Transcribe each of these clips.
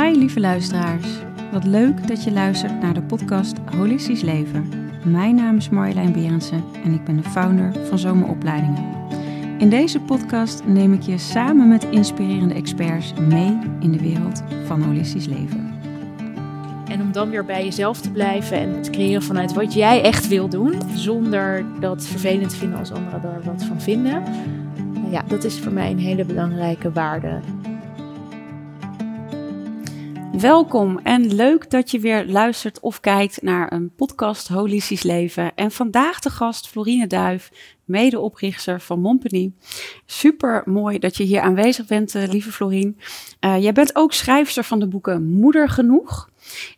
Hi lieve luisteraars. Wat leuk dat je luistert naar de podcast Holistisch Leven. Mijn naam is Marjolein Berendsen en ik ben de founder van Zomeropleidingen. In deze podcast neem ik je samen met inspirerende experts mee in de wereld van holistisch leven. En om dan weer bij jezelf te blijven en te creëren vanuit wat jij echt wil doen, zonder dat vervelend vinden als anderen daar wat van vinden. Ja, dat is voor mij een hele belangrijke waarde Welkom en leuk dat je weer luistert of kijkt naar een podcast Holistisch Leven. En vandaag de gast Florine Duif, medeoprichter van Montpellier. Super mooi dat je hier aanwezig bent, uh, lieve Florine. Uh, jij bent ook schrijfster van de boeken Moeder Genoeg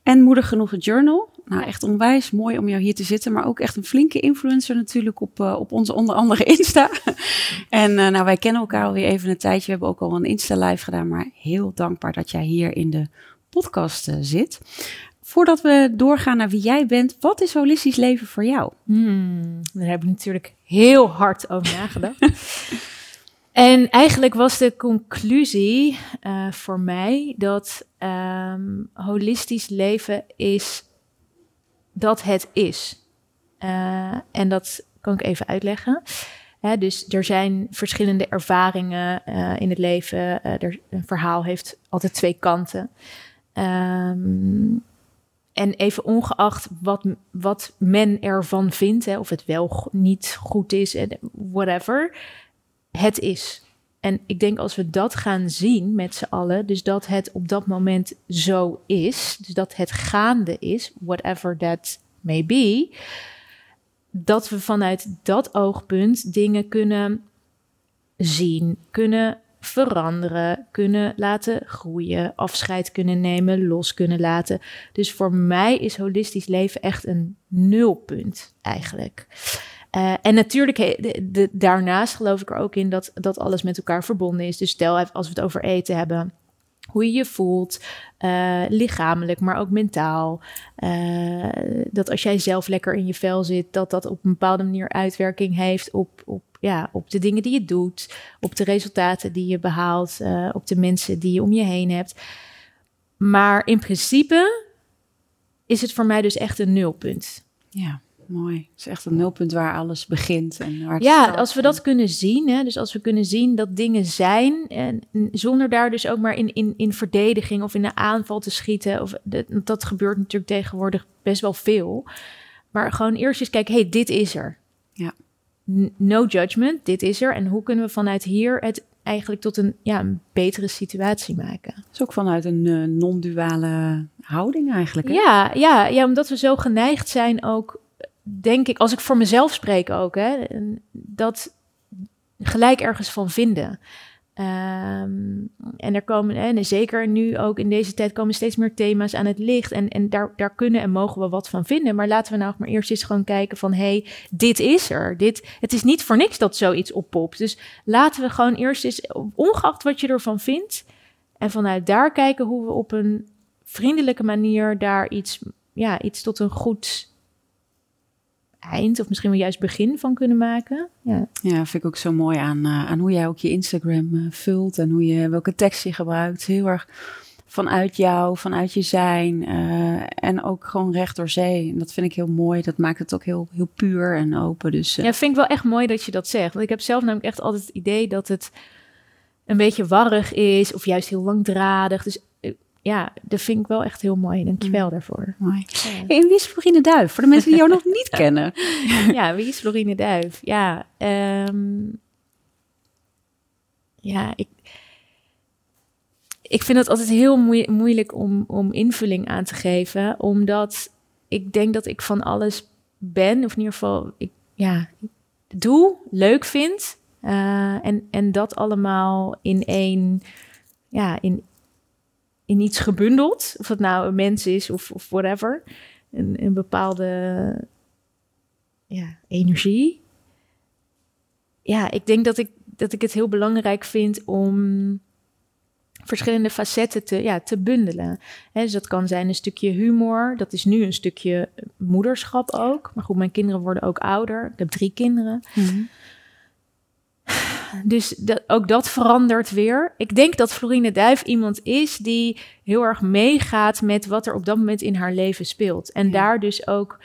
en Moeder Genoeg Journal. Nou, echt onwijs mooi om jou hier te zitten, maar ook echt een flinke influencer natuurlijk op, uh, op onze onder andere Insta. en nou, wij kennen elkaar alweer even een tijdje. We hebben ook al een Insta-live gedaan, maar heel dankbaar dat jij hier in de podcast uh, zit. Voordat we doorgaan naar wie jij bent, wat is holistisch leven voor jou? Hmm, daar heb ik natuurlijk heel hard over nagedacht. en eigenlijk was de conclusie uh, voor mij dat um, holistisch leven is dat het is. Uh, en dat kan ik even uitleggen. Hè, dus er zijn verschillende ervaringen uh, in het leven. er, een verhaal heeft altijd twee kanten. Um, en even ongeacht wat, wat men ervan vindt, hè, of het wel niet goed is, en whatever, het is. En ik denk als we dat gaan zien met z'n allen, dus dat het op dat moment zo is, dus dat het gaande is, whatever that may be, dat we vanuit dat oogpunt dingen kunnen zien, kunnen veranderen, kunnen laten groeien, afscheid kunnen nemen, los kunnen laten. Dus voor mij is holistisch leven echt een nulpunt eigenlijk. Uh, en natuurlijk, daarnaast geloof ik er ook in dat, dat alles met elkaar verbonden is. Dus stel, als we het over eten hebben, hoe je je voelt, uh, lichamelijk, maar ook mentaal. Uh, dat als jij zelf lekker in je vel zit, dat dat op een bepaalde manier uitwerking heeft op, op ja, op de dingen die je doet, op de resultaten die je behaalt, uh, op de mensen die je om je heen hebt. Maar in principe is het voor mij dus echt een nulpunt. Ja, mooi. Het is echt een nulpunt waar alles begint. En waar ja, als we dat kunnen zien, hè, dus als we kunnen zien dat dingen zijn, en zonder daar dus ook maar in, in, in verdediging of in een aanval te schieten, of de, dat gebeurt natuurlijk tegenwoordig best wel veel. Maar gewoon eerst eens kijken, hey, dit is er. Ja no judgment, dit is er. En hoe kunnen we vanuit hier het eigenlijk tot een, ja, een betere situatie maken? Dat is ook vanuit een uh, non-duale houding eigenlijk. Hè? Ja, ja, ja, omdat we zo geneigd zijn ook, denk ik, als ik voor mezelf spreek ook, hè, dat gelijk ergens van vinden. Um, en er komen, en zeker nu ook in deze tijd, komen steeds meer thema's aan het licht. En, en daar, daar kunnen en mogen we wat van vinden. Maar laten we nou maar eerst eens gewoon kijken van, hey, dit is er. Dit, het is niet voor niks dat zoiets oppopt. Dus laten we gewoon eerst eens, ongeacht wat je ervan vindt, en vanuit daar kijken hoe we op een vriendelijke manier daar iets, ja, iets tot een goed eind of misschien wel juist begin van kunnen maken. Ja, ja vind ik ook zo mooi aan, uh, aan hoe jij ook je Instagram uh, vult en hoe je welke tekst je gebruikt. Heel erg vanuit jou, vanuit je zijn uh, en ook gewoon recht door zee. En dat vind ik heel mooi. Dat maakt het ook heel, heel puur en open. Dus, Ja, vind ik wel echt mooi dat je dat zegt. Want ik heb zelf namelijk echt altijd het idee dat het een beetje warrig is of juist heel langdradig. Dus ja, dat vind ik wel echt heel mooi. Dankjewel mm. daarvoor. Mooi. Ja. en wie is Florine Duif? Voor de mensen die jou nog niet kennen. ja, wie is Florine Duif? Ja, um, ja, ik, ik vind het altijd heel moeilijk om, om invulling aan te geven, omdat ik denk dat ik van alles ben, of in ieder geval, ik, ja, doe, leuk vind. Uh, en, en dat allemaal in één, ja, in, in iets gebundeld. Of dat nou een mens is of, of whatever. Een, een bepaalde ja, energie. Ja, ik denk dat ik, dat ik het heel belangrijk vind om verschillende facetten te, ja, te bundelen. dus dat kan zijn een stukje humor. Dat is nu een stukje moederschap ook. Maar goed, mijn kinderen worden ook ouder. Ik heb drie kinderen. Mhm. Dus dat, ook dat verandert weer. Ik denk dat Florine Duif iemand is die heel erg meegaat met wat er op dat moment in haar leven speelt. En daar dus ook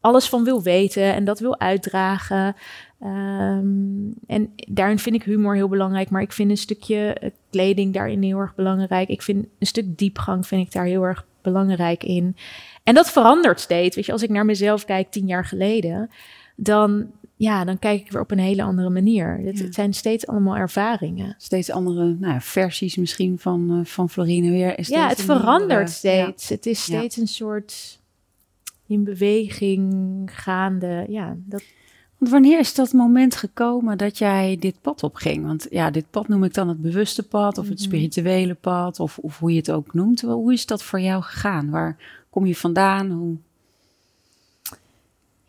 alles van wil weten en dat wil uitdragen. Ehm, en daarin vind ik humor heel belangrijk, maar ik vind een stukje eh, kleding daarin heel erg belangrijk. Ik vind een stuk diepgang vind ik daar heel erg belangrijk in. En dat verandert steeds. Weet je, als ik naar mezelf kijk tien jaar geleden, dan, ja, dan kijk ik weer op een hele andere manier. Het, zijn steeds allemaal ervaringen. Steeds andere nou, versies misschien van, uh, van Florine weer. Is ja, het verandert steeds. Het is steeds een soort in beweging gaande. Ja, dat, wanneer is dat moment gekomen dat jij dit pad opging? Want ja, dit pad noem ik dan het bewuste pad of het mhm. spirituele pad of, of hoe je het ook noemt. Hoe is dat voor jou gegaan? Waar kom je vandaan? Hoe...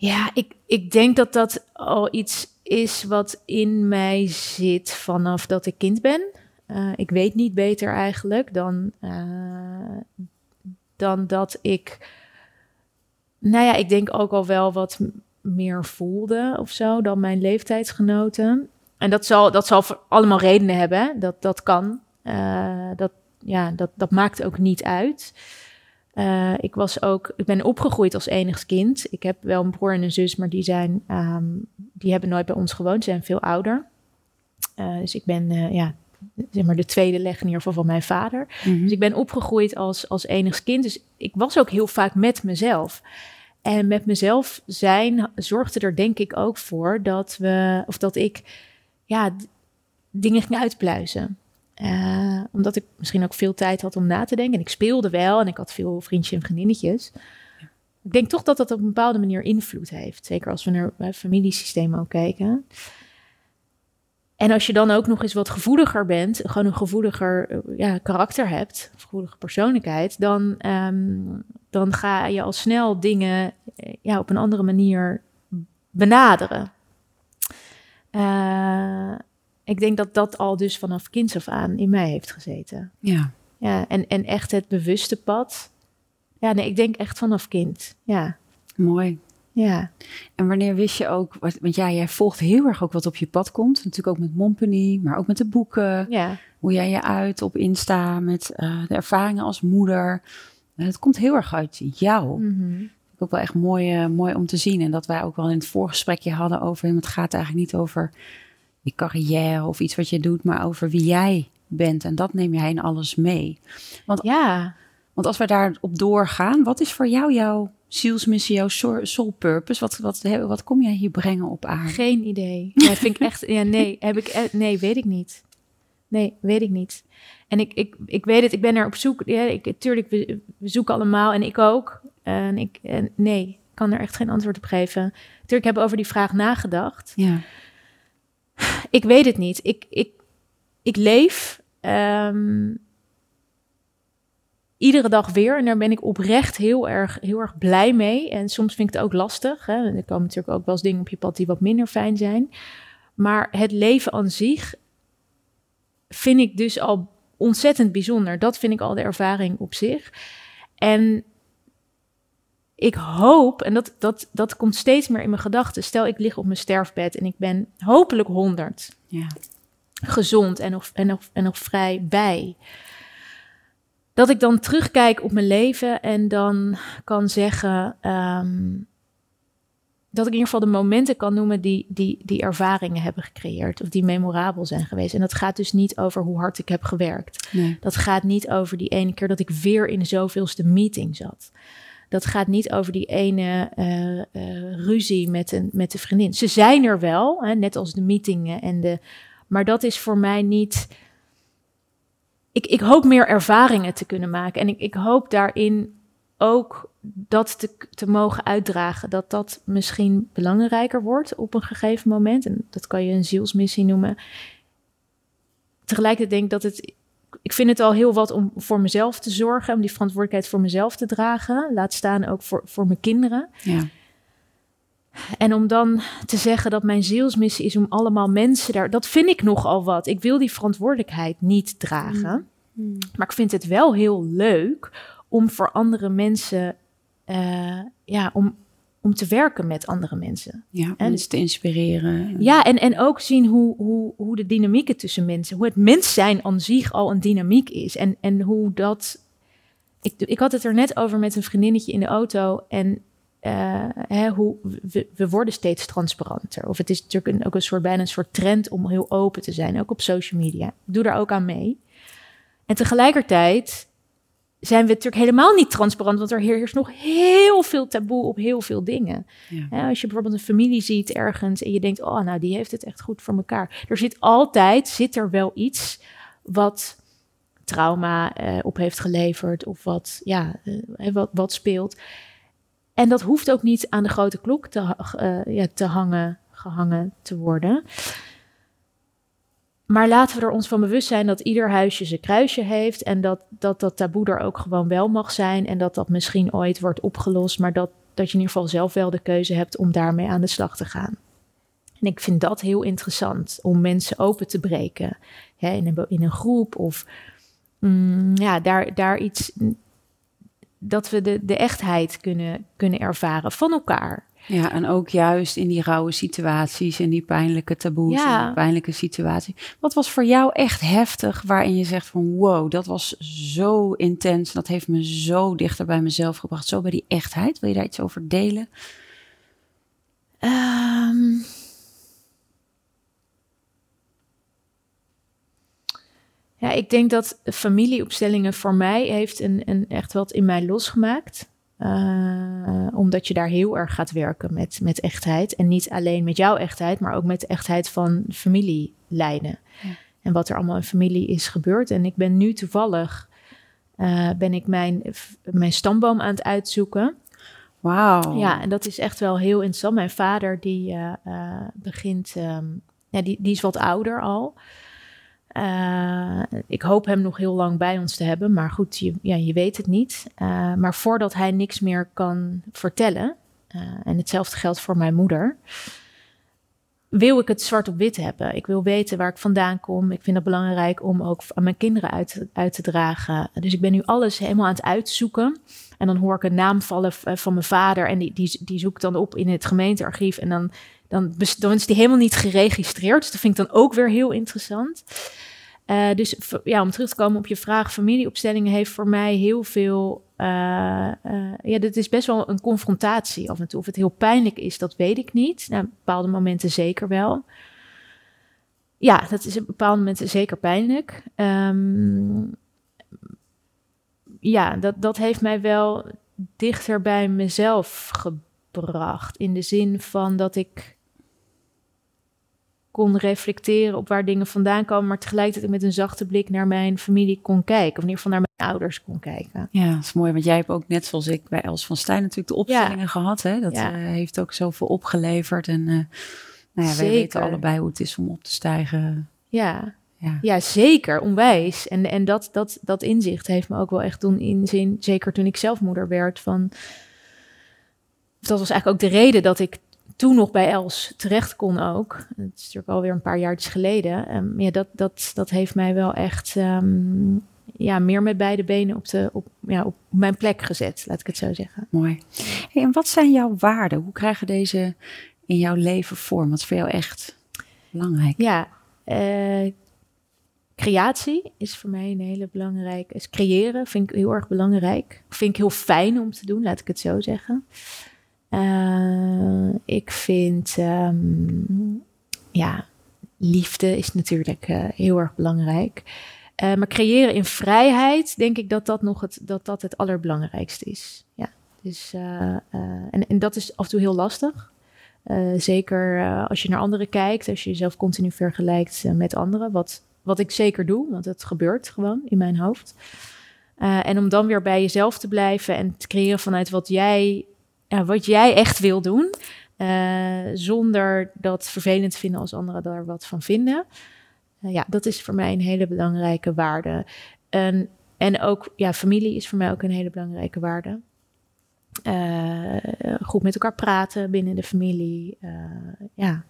Ja, ik, ik denk dat dat al iets is wat in mij zit vanaf dat ik kind ben. Uh, ik weet niet beter eigenlijk dan, uh, dan dat ik. Nou ja, ik denk ook al wel wat meer voelde of zo dan mijn leeftijdsgenoten. En dat zal, dat zal voor allemaal redenen hebben. Dat, dat kan. Uh, dat, ja, dat, dat maakt ook niet uit. Uh, ik was ook, ik ben opgegroeid als enigst kind. Ik heb wel een broer en een zus, maar die zijn, um, die hebben nooit bij ons gewoond. Ze zijn veel ouder. Uh, dus ik ben, ja, zeg maar de tweede leg in ieder geval van mijn vader. Mm -hmm. Dus ik ben opgegroeid als, als enigst kind. Dus ik was ook heel vaak met mezelf. En met mezelf zijn zorgde er denk ik ook voor dat we, of dat ik, ja, dingen ging uitpluizen. Uh, omdat ik misschien ook veel tijd had om na te denken. En ik speelde wel en ik had veel vriendjes en vriendinnetjes. Ik denk toch dat dat op een bepaalde manier invloed heeft. Zeker als we naar familiesystemen ook kijken. En als je dan ook nog eens wat gevoeliger bent, gewoon een gevoeliger eh, ja, karakter hebt, gevoelige persoonlijkheid, dan, um, dan ga je al snel dingen eh, ja, op een andere manier benaderen. Uh, ik denk dat dat al dus vanaf kinds af aan in mij heeft gezeten. Ja. Ja, en, en echt het bewuste pad. Ja, nee, ik denk echt vanaf kind. Ja. Mooi. Ja. En wanneer wist je ook, want ja, jij volgt heel erg ook wat op je pad komt. Natuurlijk ook met Mompany, maar ook met de boeken. Ja. Hoe jij je uit op Insta met uh, de ervaringen als moeder. Het komt heel erg uit jou. Mm -hmm. Ook wel echt mooi, uh, mooi om te zien. En dat wij ook wel in het voorgesprekje hadden over. Het gaat eigenlijk niet over je carrière of iets wat je doet, maar over wie jij bent. En dat neem jij in alles mee. Want, ja. want als we daarop doorgaan, wat is voor jou jouw zielsmissie, jouw soul purpose? Wat, wat, wat kom jij hier brengen op aarde? Geen idee. Ja, vind ik echt. Ja, nee, heb ik. e- Nee, weet ik niet. Nee, weet ik niet. En ik, ik, ik weet het, ik ben er op zoek. Ja, ik, tuurlijk, we, we zoeken allemaal en ik ook. En ik, en nee, ik kan er echt geen antwoord op geven. Ik heb over die vraag nagedacht. Ja. Ik weet het niet. Ik, ik, ik leef um, iedere dag weer. En daar ben ik oprecht heel erg, heel erg blij mee. En soms vind ik het ook lastig. Hè? Er komen natuurlijk ook wel eens dingen op je pad die wat minder fijn zijn. Maar het leven aan zich vind ik dus al ontzettend bijzonder. Dat vind ik al de ervaring op zich. En ik hoop, en dat, dat, dat komt steeds meer in mijn gedachten. Stel, ik lig op mijn sterfbed en ik ben hopelijk 100. Ja. Gezond en nog, en, nog, en nog vrij bij. Dat ik dan terugkijk op mijn leven en dan kan zeggen. Um, dat ik in ieder geval de momenten kan noemen die, die, die ervaringen hebben gecreëerd. Of die memorabel zijn geweest. En dat gaat dus niet over hoe hard ik heb gewerkt. Nee. Dat gaat niet over die ene keer dat ik weer in de zoveelste meeting zat. Dat gaat niet over die ene uh, uh, ruzie met een, met de vriendin. Ze zijn er wel, hè, net als de meetingen en de. Maar dat is voor mij niet. Ik, ik hoop meer ervaringen te kunnen maken. En ik, ik hoop daarin ook dat te, te mogen uitdragen. Dat dat misschien belangrijker wordt op een gegeven moment. En dat kan je een zielsmissie noemen. Tegelijkertijd denk ik dat het ik vind het al heel wat om voor mezelf te zorgen, om die verantwoordelijkheid voor mezelf te dragen. Laat staan ook voor, voor mijn kinderen. Ja. En om dan te zeggen dat mijn zielsmissie is om allemaal mensen daar, dat vind ik nogal wat. Ik wil die verantwoordelijkheid niet dragen. Mm. Mm. Maar ik vind het wel heel leuk om voor andere mensen, uh, ja, om, om te werken met andere mensen. Ja, en mensen te inspireren. Ja, en, en ook zien hoe, hoe, hoe de dynamieken tussen mensen, hoe het mens zijn aan zich al een dynamiek is. En, en hoe dat. Ik, ik had het er net over met een vriendinnetje in de auto. En uh, hè, hoe, we, we, worden steeds transparanter. Of het is natuurlijk een, ook een soort, bijna een soort trend om heel open te zijn, ook op social media. Ik doe daar ook aan mee. En tegelijkertijd zijn we natuurlijk helemaal niet transparant, want er heerst nog heel veel taboe op heel veel dingen. Ja. als je bijvoorbeeld een familie ziet ergens en je denkt, oh, nou, die heeft het echt goed voor elkaar. Er zit altijd, zit er wel iets wat trauma uh, op heeft geleverd of wat, ja, uh, wat, wat speelt. En dat hoeft ook niet aan de grote klok te, uh, ja, te hangen, gehangen te worden. Maar laten we er ons van bewust zijn dat ieder huisje zijn kruisje heeft. En dat dat, dat taboe er ook gewoon wel mag zijn. En dat dat misschien ooit wordt opgelost. Maar dat, dat je in ieder geval zelf wel de keuze hebt om daarmee aan de slag te gaan. En ik vind dat heel interessant om mensen open te breken. Hè, in, een, in een groep of mm, ja, daar, daar iets. Dat we de, de echtheid kunnen, kunnen ervaren van elkaar. Ja, en ook juist in die rauwe situaties, in die pijnlijke taboes, ja. pijnlijke situatie. Wat was voor jou echt heftig, waarin je zegt van wow, dat was zo intens, dat heeft me zo dichter bij mezelf gebracht, zo bij die echtheid. Wil je daar iets over delen? Ehm. Ja, ik denk dat familieopstellingen voor mij heeft een, een echt wat in mij losgemaakt. Uh, omdat je daar heel erg gaat werken met, met echtheid. En niet alleen met jouw echtheid, maar ook met de echtheid van familielijnen. Ja. En wat er allemaal in familie is gebeurd. En ik ben nu toevallig uh, ben ik mijn, mijn stamboom aan het uitzoeken. Wauw. Ja, en dat is echt wel heel interessant. Mijn vader die uh, begint, um, ja, die, die is wat ouder al. Uh, ik hoop hem nog heel lang bij ons te hebben, maar goed, je, ja, je weet het niet. Uh, maar voordat hij niks meer kan vertellen, uh, en hetzelfde geldt voor mijn moeder, wil ik het zwart op wit hebben. Ik wil weten waar ik vandaan kom. Ik vind het belangrijk om ook aan mijn kinderen uit, uit te dragen. Dus ik ben nu alles helemaal aan het uitzoeken. En dan hoor ik een naam vallen van mijn vader en die, die, die zoek ik dan op in het gemeentearchief. En dan, dan, dan is die helemaal niet geregistreerd. Dus dat vind ik dan ook weer heel interessant. Uh, dus ja, om terug te komen op je vraag, familieopstellingen heeft voor mij heel veel. Uh, ja, dit is best wel een confrontatie af en toe. Of het heel pijnlijk is, dat weet ik niet. Nou, bepaalde momenten zeker wel. Ja, dat is op bepaalde momenten zeker pijnlijk. Um, ja, dat, dat heeft mij wel dichter bij mezelf gebracht. In de zin van dat ik kon reflecteren op waar dingen vandaan komen, maar tegelijkertijd met een zachte blik naar mijn familie kon kijken. Of in ieder geval naar mijn ouders kon kijken. Ja, dat is mooi, want jij hebt ook net zoals ik bij Els van Stijn natuurlijk de opstellingen gehad. Hè? Dat ja. uh, heeft ook zoveel opgeleverd. En uh, nou ja, wij weten allebei hoe het is om op te stijgen. Ja, ja. ja, zeker, onwijs. En, en dat, dat, dat inzicht heeft me ook wel echt doen inzien, zeker toen ik zelf moeder werd, van... Dat was eigenlijk ook de reden dat ik toen nog bij Els terecht kon ook. Het is natuurlijk alweer een paar jaar geleden. Um, ja, dat, dat, dat heeft mij wel echt um, ja, meer met beide benen op, de, op, ja, op mijn plek gezet, laat ik het zo zeggen. Mooi. Hey, en wat zijn jouw waarden? Hoe krijgen deze in jouw leven vorm? Wat is voor jou echt belangrijk? Ja, uh, creatie is voor mij een hele belangrijke. Is creëren vind ik heel erg belangrijk. Vind ik heel fijn om te doen, laat ik het zo zeggen. Uh, ik vind, um, ja, liefde is natuurlijk uh, heel erg belangrijk. Uh, maar creëren in vrijheid, denk ik dat dat nog het, dat dat het allerbelangrijkste is. Ja, dus, en, en dat is af en toe heel lastig. zeker als je naar anderen kijkt, als je jezelf continu vergelijkt met anderen, wat, wat ik zeker doe, want het gebeurt gewoon in mijn hoofd. en om dan weer bij jezelf te blijven en te creëren vanuit wat jij ja, wat jij echt wil doen. Uh, zonder dat vervelend vinden als anderen daar wat van vinden. Uh, ja, dat is voor mij een hele belangrijke waarde. En, en ook, ja, familie is voor mij ook een hele belangrijke waarde. Uh, goed met elkaar praten binnen de familie. ja.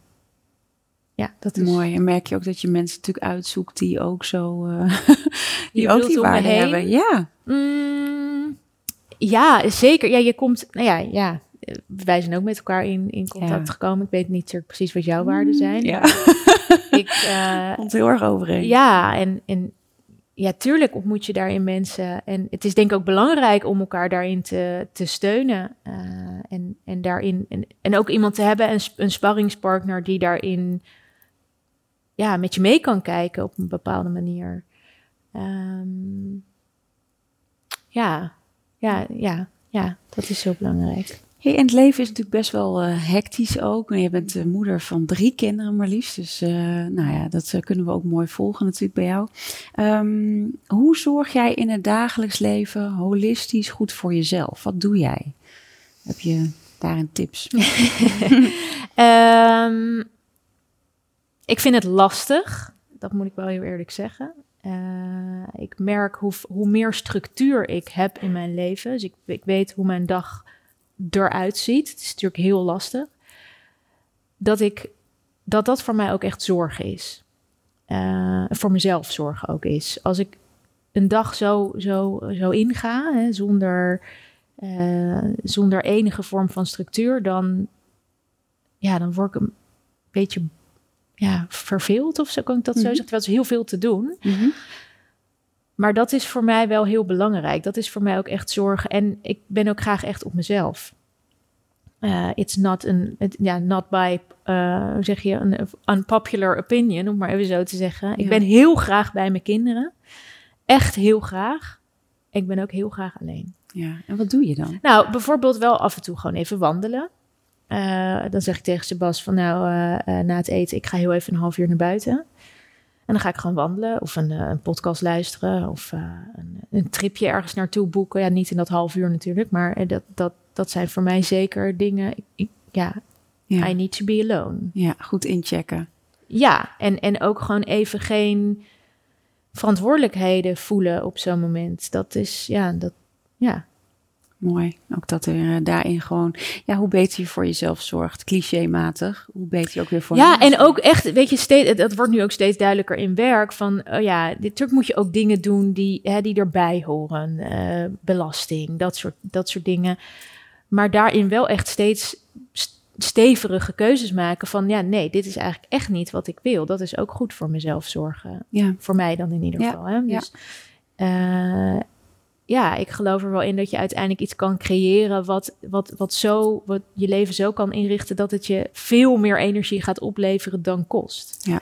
Ja, dat is mooi. En merk je ook dat je mensen natuurlijk uitzoekt die ook zo die, ook die waarde hebben. Ja. Mm, ja, zeker. Ja, je komt, nou ja, ja. wij zijn ook met elkaar in, in contact gekomen. Ik weet niet natuurlijk precies wat jouw waarden mm, zijn. Ja. ik uh, komt heel erg overeen. Ja, en, en ja, tuurlijk ontmoet je daarin mensen. En het is denk ik ook belangrijk om elkaar daarin te, te steunen. Uh, en, en daarin. En, en ook iemand te hebben, een, een sparringspartner die daarin ja, met je mee kan kijken op een bepaalde manier. Um, ja, ja, ja, ja, dat is heel belangrijk. Hey, en het leven is natuurlijk best wel uh, hectisch ook. En je bent de moeder van drie kinderen maar liefst. Dus uh, nou ja, dat uh, kunnen we ook mooi volgen natuurlijk bij jou. Um, hoe zorg jij in het dagelijks leven holistisch goed voor jezelf? Wat doe jij? Heb je daarin tips? um, ik vind het lastig. Dat moet ik wel heel eerlijk zeggen. Uh, ik merk hoe, hoe meer structuur ik heb in mijn leven. Dus ik, ik weet hoe mijn dag eruit ziet. Het is natuurlijk heel lastig. Dat, ik, dat dat voor mij ook echt zorgen is. Uh, voor mezelf zorgen ook is. Als ik een dag zo, zo, zo inga, hè, zonder, uh, zonder enige vorm van structuur, dan, ja, dan word ik een beetje ja, verveeld of zo kan ik dat zo mhm. zeggen. Terwijl is heel veel te doen. Mhm. Maar dat is voor mij wel heel belangrijk. Dat is voor mij ook echt zorgen. En ik ben ook graag echt op mezelf. Uh, it's not een, ja, not by, uh, hoe zeg je, een unpopular opinion, om maar even zo te zeggen. Ik ben heel graag bij mijn kinderen. Echt heel graag. Ik ben ook heel graag alleen. Ja, en wat doe je dan? Nou, bijvoorbeeld wel af en toe gewoon even wandelen. Uh, dan zeg ik tegen Sebas van nou, uh, na het eten, ik ga heel even een half uur naar buiten. En dan ga ik gewoon wandelen of een, een podcast luisteren of een, een, tripje ergens naartoe boeken. Ja, niet in dat half uur natuurlijk, maar dat, dat, dat zijn voor mij zeker dingen. Ik, ja, I need to be alone. Ja, goed inchecken. Ja, en, en ook gewoon even geen verantwoordelijkheden voelen op zo'n moment. Dat is, ja, dat, ja, Mooi. Ook dat er uh, daarin gewoon, ja, hoe beter je voor jezelf zorgt, clichématig, hoe beter je ook weer voor Ja, en ook echt, weet je, steeds, dat wordt nu ook steeds duidelijker in werk. Van, oh ja, natuurlijk moet je ook dingen doen die, hè, die erbij horen. Uh, belasting, dat soort, dat soort dingen. Maar daarin wel echt steeds stevige keuzes maken van, ja, nee, dit is eigenlijk echt niet wat ik wil. Dat is ook goed voor mezelf zorgen. Ja. Voor mij dan in ieder geval. Hè? Dus, ja. Uh, ja, ik geloof er wel in dat je uiteindelijk iets kan creëren wat, wat, wat, zo, wat je leven zo kan inrichten dat het je veel meer energie gaat opleveren dan kost. Ja,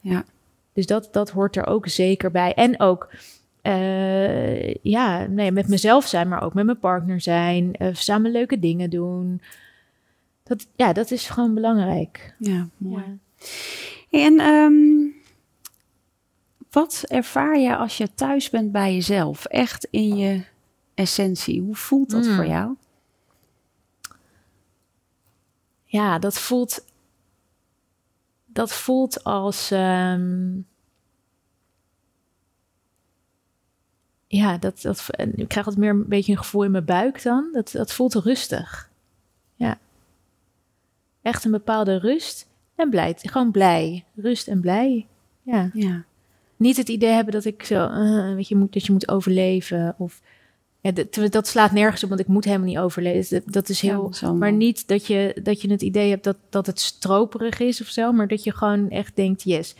ja. Dus dat, dat hoort er ook zeker bij. En ook uh, ja, nee, met mezelf zijn, maar ook met mijn partner zijn, uh, samen leuke dingen doen. Dat, ja, dat is gewoon belangrijk. Ja, mooi. En um, wat ervaar je als je thuis bent bij jezelf? Echt in je essentie. Hoe voelt dat voor hmm. jou? Ja, dat voelt. Dat voelt als. Um, ja, dat, dat, ik krijg wat meer een beetje een gevoel in mijn buik dan. Dat, dat voelt rustig. Ja. Echt een bepaalde rust en blij. Gewoon blij. Rust en blij. Ja. Ja niet het idee hebben dat ik zo, uh, weet je, moet, dat je moet overleven. Of ja, dat, dat slaat nergens op, want ik moet helemaal niet overleven. Dat, is heel. maar niet dat je, dat je het idee hebt dat, dat het stroperig is of zo, maar dat je gewoon echt denkt: yes.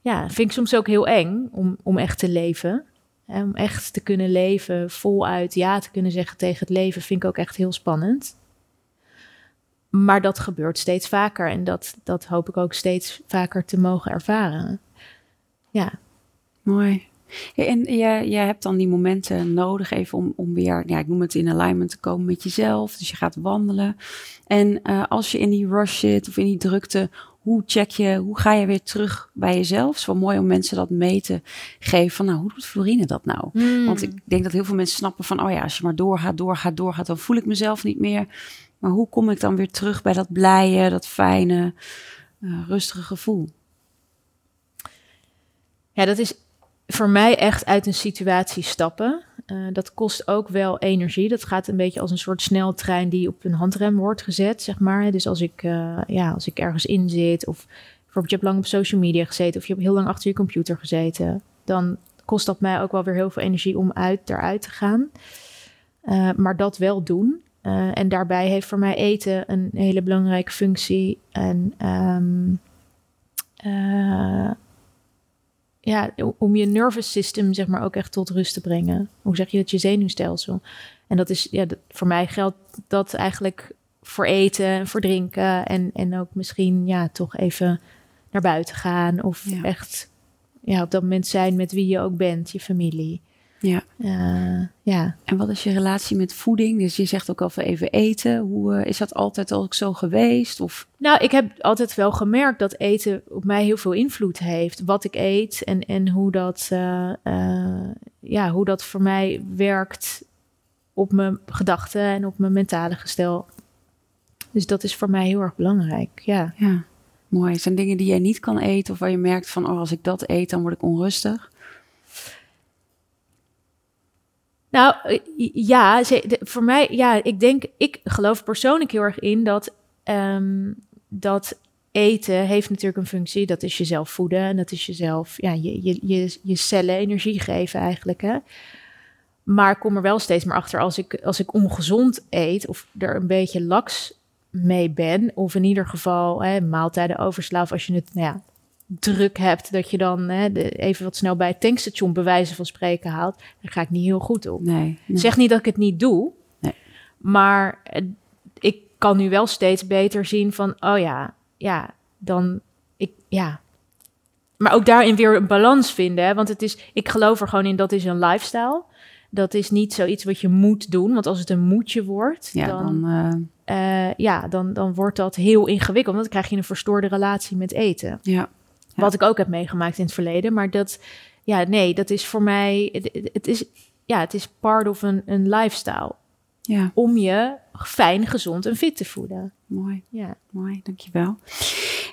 Ja, vind ik soms ook heel eng om, om echt te leven. om echt te kunnen leven, voluit ja te kunnen zeggen tegen het leven, vind ik ook echt heel spannend. Maar dat gebeurt steeds vaker en dat, dat hoop ik ook steeds vaker te mogen ervaren. Ja. Mooi. en je, je hebt dan die momenten nodig even om, om weer, ja, ik noem het in alignment te komen met jezelf. Dus je gaat wandelen. En uh, als je in die rush zit of in die drukte, hoe check je, hoe ga je weer terug bij jezelf? Het is wel mooi om mensen dat mee te geven van, nou, hoe doet Florine dat nou? Hmm. Want ik denk dat heel veel mensen snappen van, oh ja, als je maar doorgaat, doorgaat, doorgaat, dan voel ik mezelf niet meer. Maar hoe kom ik dan weer terug bij dat blije, dat fijne, uh, rustige gevoel? Ja, dat is voor mij echt uit een situatie stappen. Uh, dat kost ook wel energie. Dat gaat een beetje als een soort sneltrein die op een handrem wordt gezet, zeg maar. Dus als ik, uh, ja, als ik ergens in zit, of bijvoorbeeld je hebt lang op social media gezeten, of je hebt heel lang achter je computer gezeten, dan kost dat mij ook wel weer heel veel energie om uit, eruit te gaan. Uh, maar dat wel doen. Eh, en daarbij heeft voor mij eten een hele belangrijke functie. En ehm, eh, ja, om je nervous system zeg maar ook echt tot rust te brengen. Hoe zeg je dat? Je zenuwstelsel. En dat is, ja, dat, voor mij geldt dat eigenlijk voor eten en voor drinken. En, en ook misschien, ja, toch even naar buiten gaan. Of echt, ja, op dat moment zijn met wie je ook bent, je familie. Ja. Uh, ja. En wat is je relatie met voeding? Dus je zegt ook al even eten. Hoe uh, is dat altijd al zo geweest? Of? Nou, ik heb altijd wel gemerkt dat eten op mij heel veel invloed heeft. Wat ik eet en, en hoe, dat, uh, ja, hoe dat voor mij werkt op mijn gedachten en op mijn mentale gestel. Dus dat is voor mij heel erg belangrijk. Ja. ja, mooi. Zijn dingen die jij niet kan eten of waar je merkt van, oh, als ik dat eet, dan word ik onrustig? Nou eh, ja, voor mij, ja, ik denk, ik geloof persoonlijk heel erg in dat, um, dat eten heeft natuurlijk een functie. Dat is jezelf voeden en dat is jezelf, ja, je, je, je, je cellen energie geven eigenlijk. Hè? Maar ik kom er wel steeds meer achter als ik, als ik ongezond eet of er een beetje laks mee ben, of in ieder geval hè, maaltijden overslaaf, als je het nou ja, druk hebt, dat je dan hè, de, even wat snel bij het tankstation bewijzen van spreken haalt, daar ga ik niet heel goed op. Nee, Zeg niet dat ik het niet doe, nee. maar eh, ik kan nu wel steeds beter zien van, oh ja, ja, dan, ik, ja. Maar ook daarin weer een balans vinden, hè, want het is, ik geloof er gewoon in, dat is een lifestyle. Dat is niet zoiets wat je moet doen, want als het een moetje wordt, ja, dan, dan uh, uh, ja, dan, dan wordt dat heel ingewikkeld, want dan krijg je een verstoorde relatie met eten. Ja. Wat ik ook heb meegemaakt in het verleden. Maar dat, ja, nee, dat is voor mij, het, het is, ja, het is part of een, een lifestyle. Ja. Om je fijn, gezond en fit te voeden. Mooi. Ja. Mooi, dankjewel.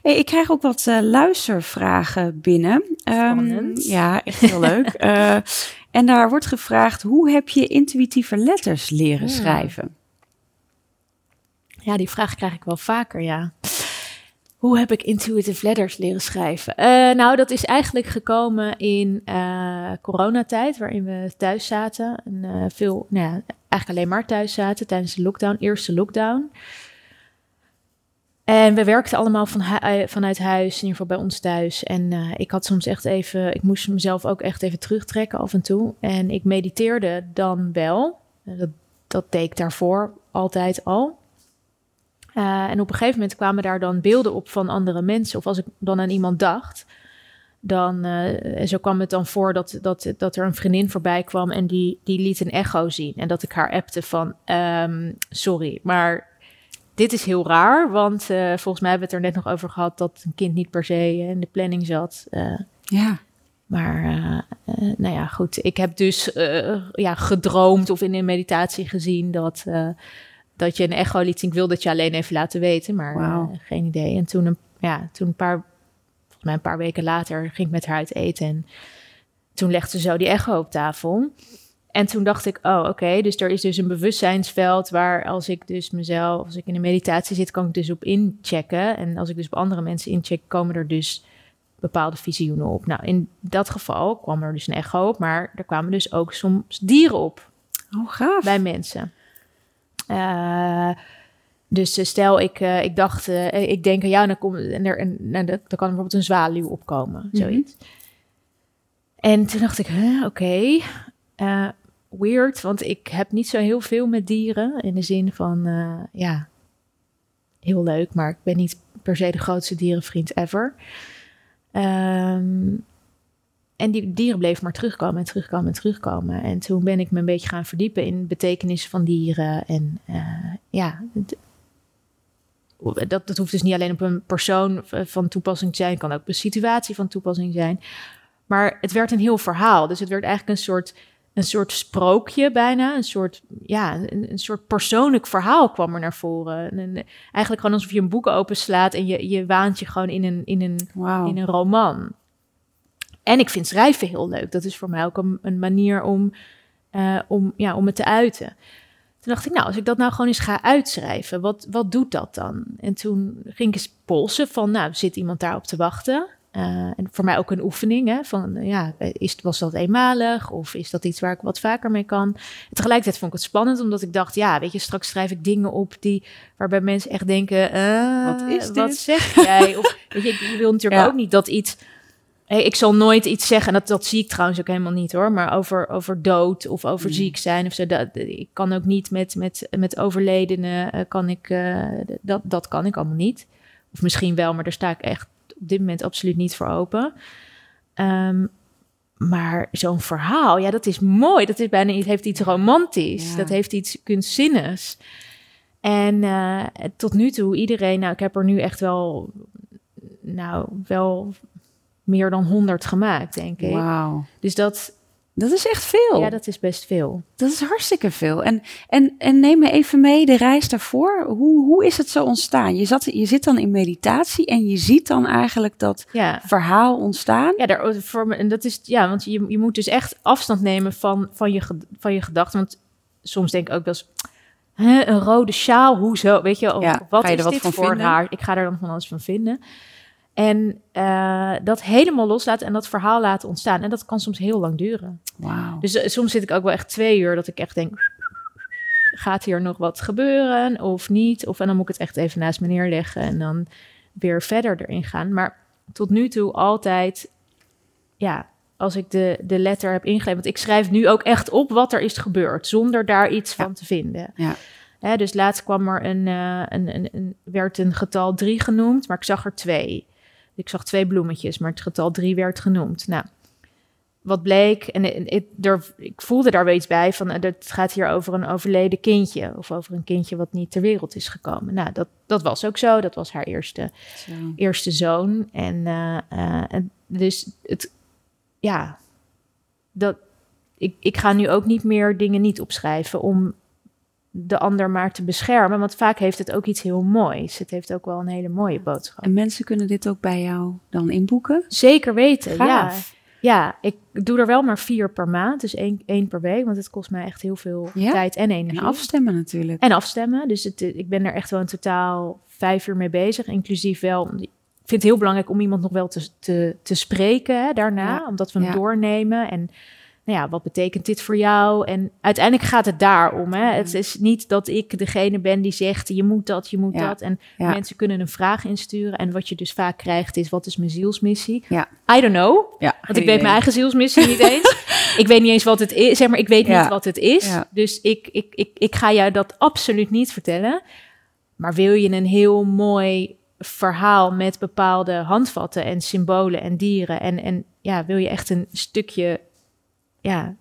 Hey, ik krijg ook wat uh, luistervragen binnen. Um, ja, echt heel leuk. uh, en daar wordt gevraagd, hoe heb je intuïtieve letters leren Hmm. schrijven? Ja, die vraag krijg ik wel vaker, ja. Hoe heb ik intuitive letters leren schrijven? Uh, nou, dat is eigenlijk gekomen in uh, coronatijd, waarin we thuis zaten. En uh, veel, nou ja, eigenlijk alleen maar thuis zaten tijdens de lockdown, eerste lockdown. En we werkten allemaal van vanuit huis, in ieder geval bij ons thuis. En ik had soms echt even, ik moest mezelf ook echt even terugtrekken af en toe. En ik mediteerde dan wel. Dat, dat deed ik daarvoor altijd al. Uh, en op een gegeven moment kwamen daar dan beelden op van andere mensen. Of als ik dan aan iemand dacht, dan uh, zo kwam het dan voor dat, dat, dat er een vriendin voorbij kwam en die, die liet een echo zien. En dat ik haar appte van, um, sorry, maar dit is heel raar. Want uh, volgens mij hebben we het er net nog over gehad dat een kind niet per se in de planning zat. ja. Maar nou ja, goed. Ik heb dus ja, gedroomd of in een meditatie gezien dat dat je een echo liet zien. Ik wil dat je alleen even laten weten, maar wow. uh, geen idee. En toen een, ja, toen een paar, volgens mij een paar weken later, ging ik met haar uit eten. En toen legde ze zo die echo op tafel. En toen dacht ik, oh, oké, okay, dus er is dus een bewustzijnsveld waar als ik dus mezelf, als ik in een meditatie zit, kan ik dus op inchecken. En als ik dus op andere mensen incheck, komen er dus bepaalde visioenen op. Nou, in dat geval kwam er dus een echo op, maar er kwamen dus ook soms dieren op. Oh, gaaf. Bij mensen. Uh, dus uh, stel, ik, uh, ik dacht, ik denk aan jou, dan, kom, en er, en, en, dan kan er bijvoorbeeld een zwaluw opkomen, mm -hmm. zoiets. En toen dacht ik, huh, oké, okay. weird, want ik heb niet zo heel veel met dieren. In de zin van, ja, heel leuk, maar ik ben niet per se de grootste dierenvriend ever. Um, en die dieren bleven maar terugkomen en terugkomen en terugkomen. En toen ben ik me een beetje gaan verdiepen in betekenis van dieren. En uh, ja, dat, dat hoeft dus niet alleen op een persoon van toepassing te zijn. Het kan ook op een situatie van toepassing zijn. Maar het werd een heel verhaal. Dus het werd eigenlijk een soort, een soort sprookje bijna. Een soort, ja, een, een soort persoonlijk verhaal kwam er naar voren. En, eigenlijk gewoon alsof je een boek openslaat en je, je waant je gewoon in een, in een, wow. in een roman. En ik vind schrijven heel leuk. Dat is voor mij ook een, een manier om, uh, om, ja, om het te uiten. Toen dacht ik, nou, als ik dat nou gewoon eens ga uitschrijven, wat, wat doet dat dan? En toen ging ik eens polsen van, nou, zit iemand daarop te wachten? eh, en voor mij ook een oefening. Hè, van, ja, is, was dat eenmalig of is dat iets waar ik wat vaker mee kan? En tegelijkertijd vond ik het spannend, omdat ik dacht, ja, weet je, straks schrijf ik dingen op die waarbij mensen echt denken, uh, wat is dit? Wat zeg jij? of weet je, ik wil natuurlijk ook niet dat iets Hey, ik zal nooit iets zeggen, en dat, dat zie ik trouwens ook helemaal niet hoor, maar over, over dood of over ziek zijn of zo. Dat, ik kan ook niet met, met, met overledenen, uh, kan ik, uh, dat, dat kan ik allemaal niet. Of misschien wel, maar daar sta ik echt op dit moment absoluut niet voor open. Um, maar zo'n verhaal, ja, dat is mooi. Dat is bijna, het heeft iets romantisch. Ja. Dat heeft iets kunstzinnigs. En uh, tot nu toe, iedereen, nou, ik heb er nu echt wel, nou, wel meer dan 100 gemaakt, denk ik. Wauw. Dus dat... Dat is echt veel. Ja, dat is best veel. Dat is hartstikke veel. En, en, en neem me even mee de reis daarvoor. Hoe, hoe is het zo ontstaan? Je, zat, je zit dan in meditatie en je ziet dan eigenlijk dat ja. verhaal ontstaan. Ja, daar, voor, en dat is, ja want je, je moet dus echt afstand nemen van, van, je, van je gedachten. Want soms denk ik ook wel eens... een rode sjaal, hoezo? Weet je, ja, wat is wat dit voor vinden? haar? Ik ga er dan van alles van vinden. En uh, dat helemaal loslaten en dat verhaal laten ontstaan. En dat kan soms heel lang duren. Wow. Dus uh, soms zit ik ook wel echt twee uur dat ik echt denk... gaat hier nog wat gebeuren of niet? Of en dan moet ik het echt even naast me neerleggen... en dan weer verder erin gaan. Maar tot nu toe altijd... ja, als ik de, de letter heb ingegeven... want ik schrijf nu ook echt op wat er is gebeurd... zonder daar iets ja. van te vinden. Ja. Hè, dus laatst kwam er een, uh, een, een, een, werd een getal drie genoemd... maar ik zag er twee... Ik zag twee bloemetjes, maar het getal drie werd genoemd. Nou, wat bleek, en ik, er, ik voelde daar wel iets bij van, het gaat hier over een overleden kindje. Of over een kindje wat niet ter wereld is gekomen. Nou, dat, dat was ook zo. Dat was haar eerste, eerste zoon. En, uh, uh, en dus het, ja, dat, ik, ik ga nu ook niet meer dingen niet opschrijven om de ander maar te beschermen. Want vaak heeft het ook iets heel moois. Het heeft ook wel een hele mooie boodschap. En mensen kunnen dit ook bij jou dan inboeken? Zeker weten, ja. Ja, ik doe er wel maar vier per maand, dus één, één per week, want het kost mij echt heel veel ja? tijd en energie. En afstemmen natuurlijk. En afstemmen, dus het, ik ben er echt wel in totaal vijf uur mee bezig, inclusief wel... Ik vind het heel belangrijk om iemand nog wel te, te, te spreken hè, daarna, ja. omdat we hem ja. doornemen en nou ja, wat betekent dit voor jou? En uiteindelijk gaat het daarom. Hè? Het is niet dat ik degene ben die zegt, je moet dat, je moet ja. dat. En ja. mensen kunnen een vraag insturen. En wat je dus vaak krijgt is, wat is mijn zielsmissie? Ja. I don't know. Ja, want ik weet mijn eigen zielsmissie niet eens. ik weet niet eens wat het is. Zeg maar, ik weet niet wat het is. Dus ik, ik, ik, ik ga jou dat absoluut niet vertellen. Maar wil je een heel mooi verhaal met bepaalde handvatten en symbolen en dieren. En, en ja, wil je echt een stukje ja.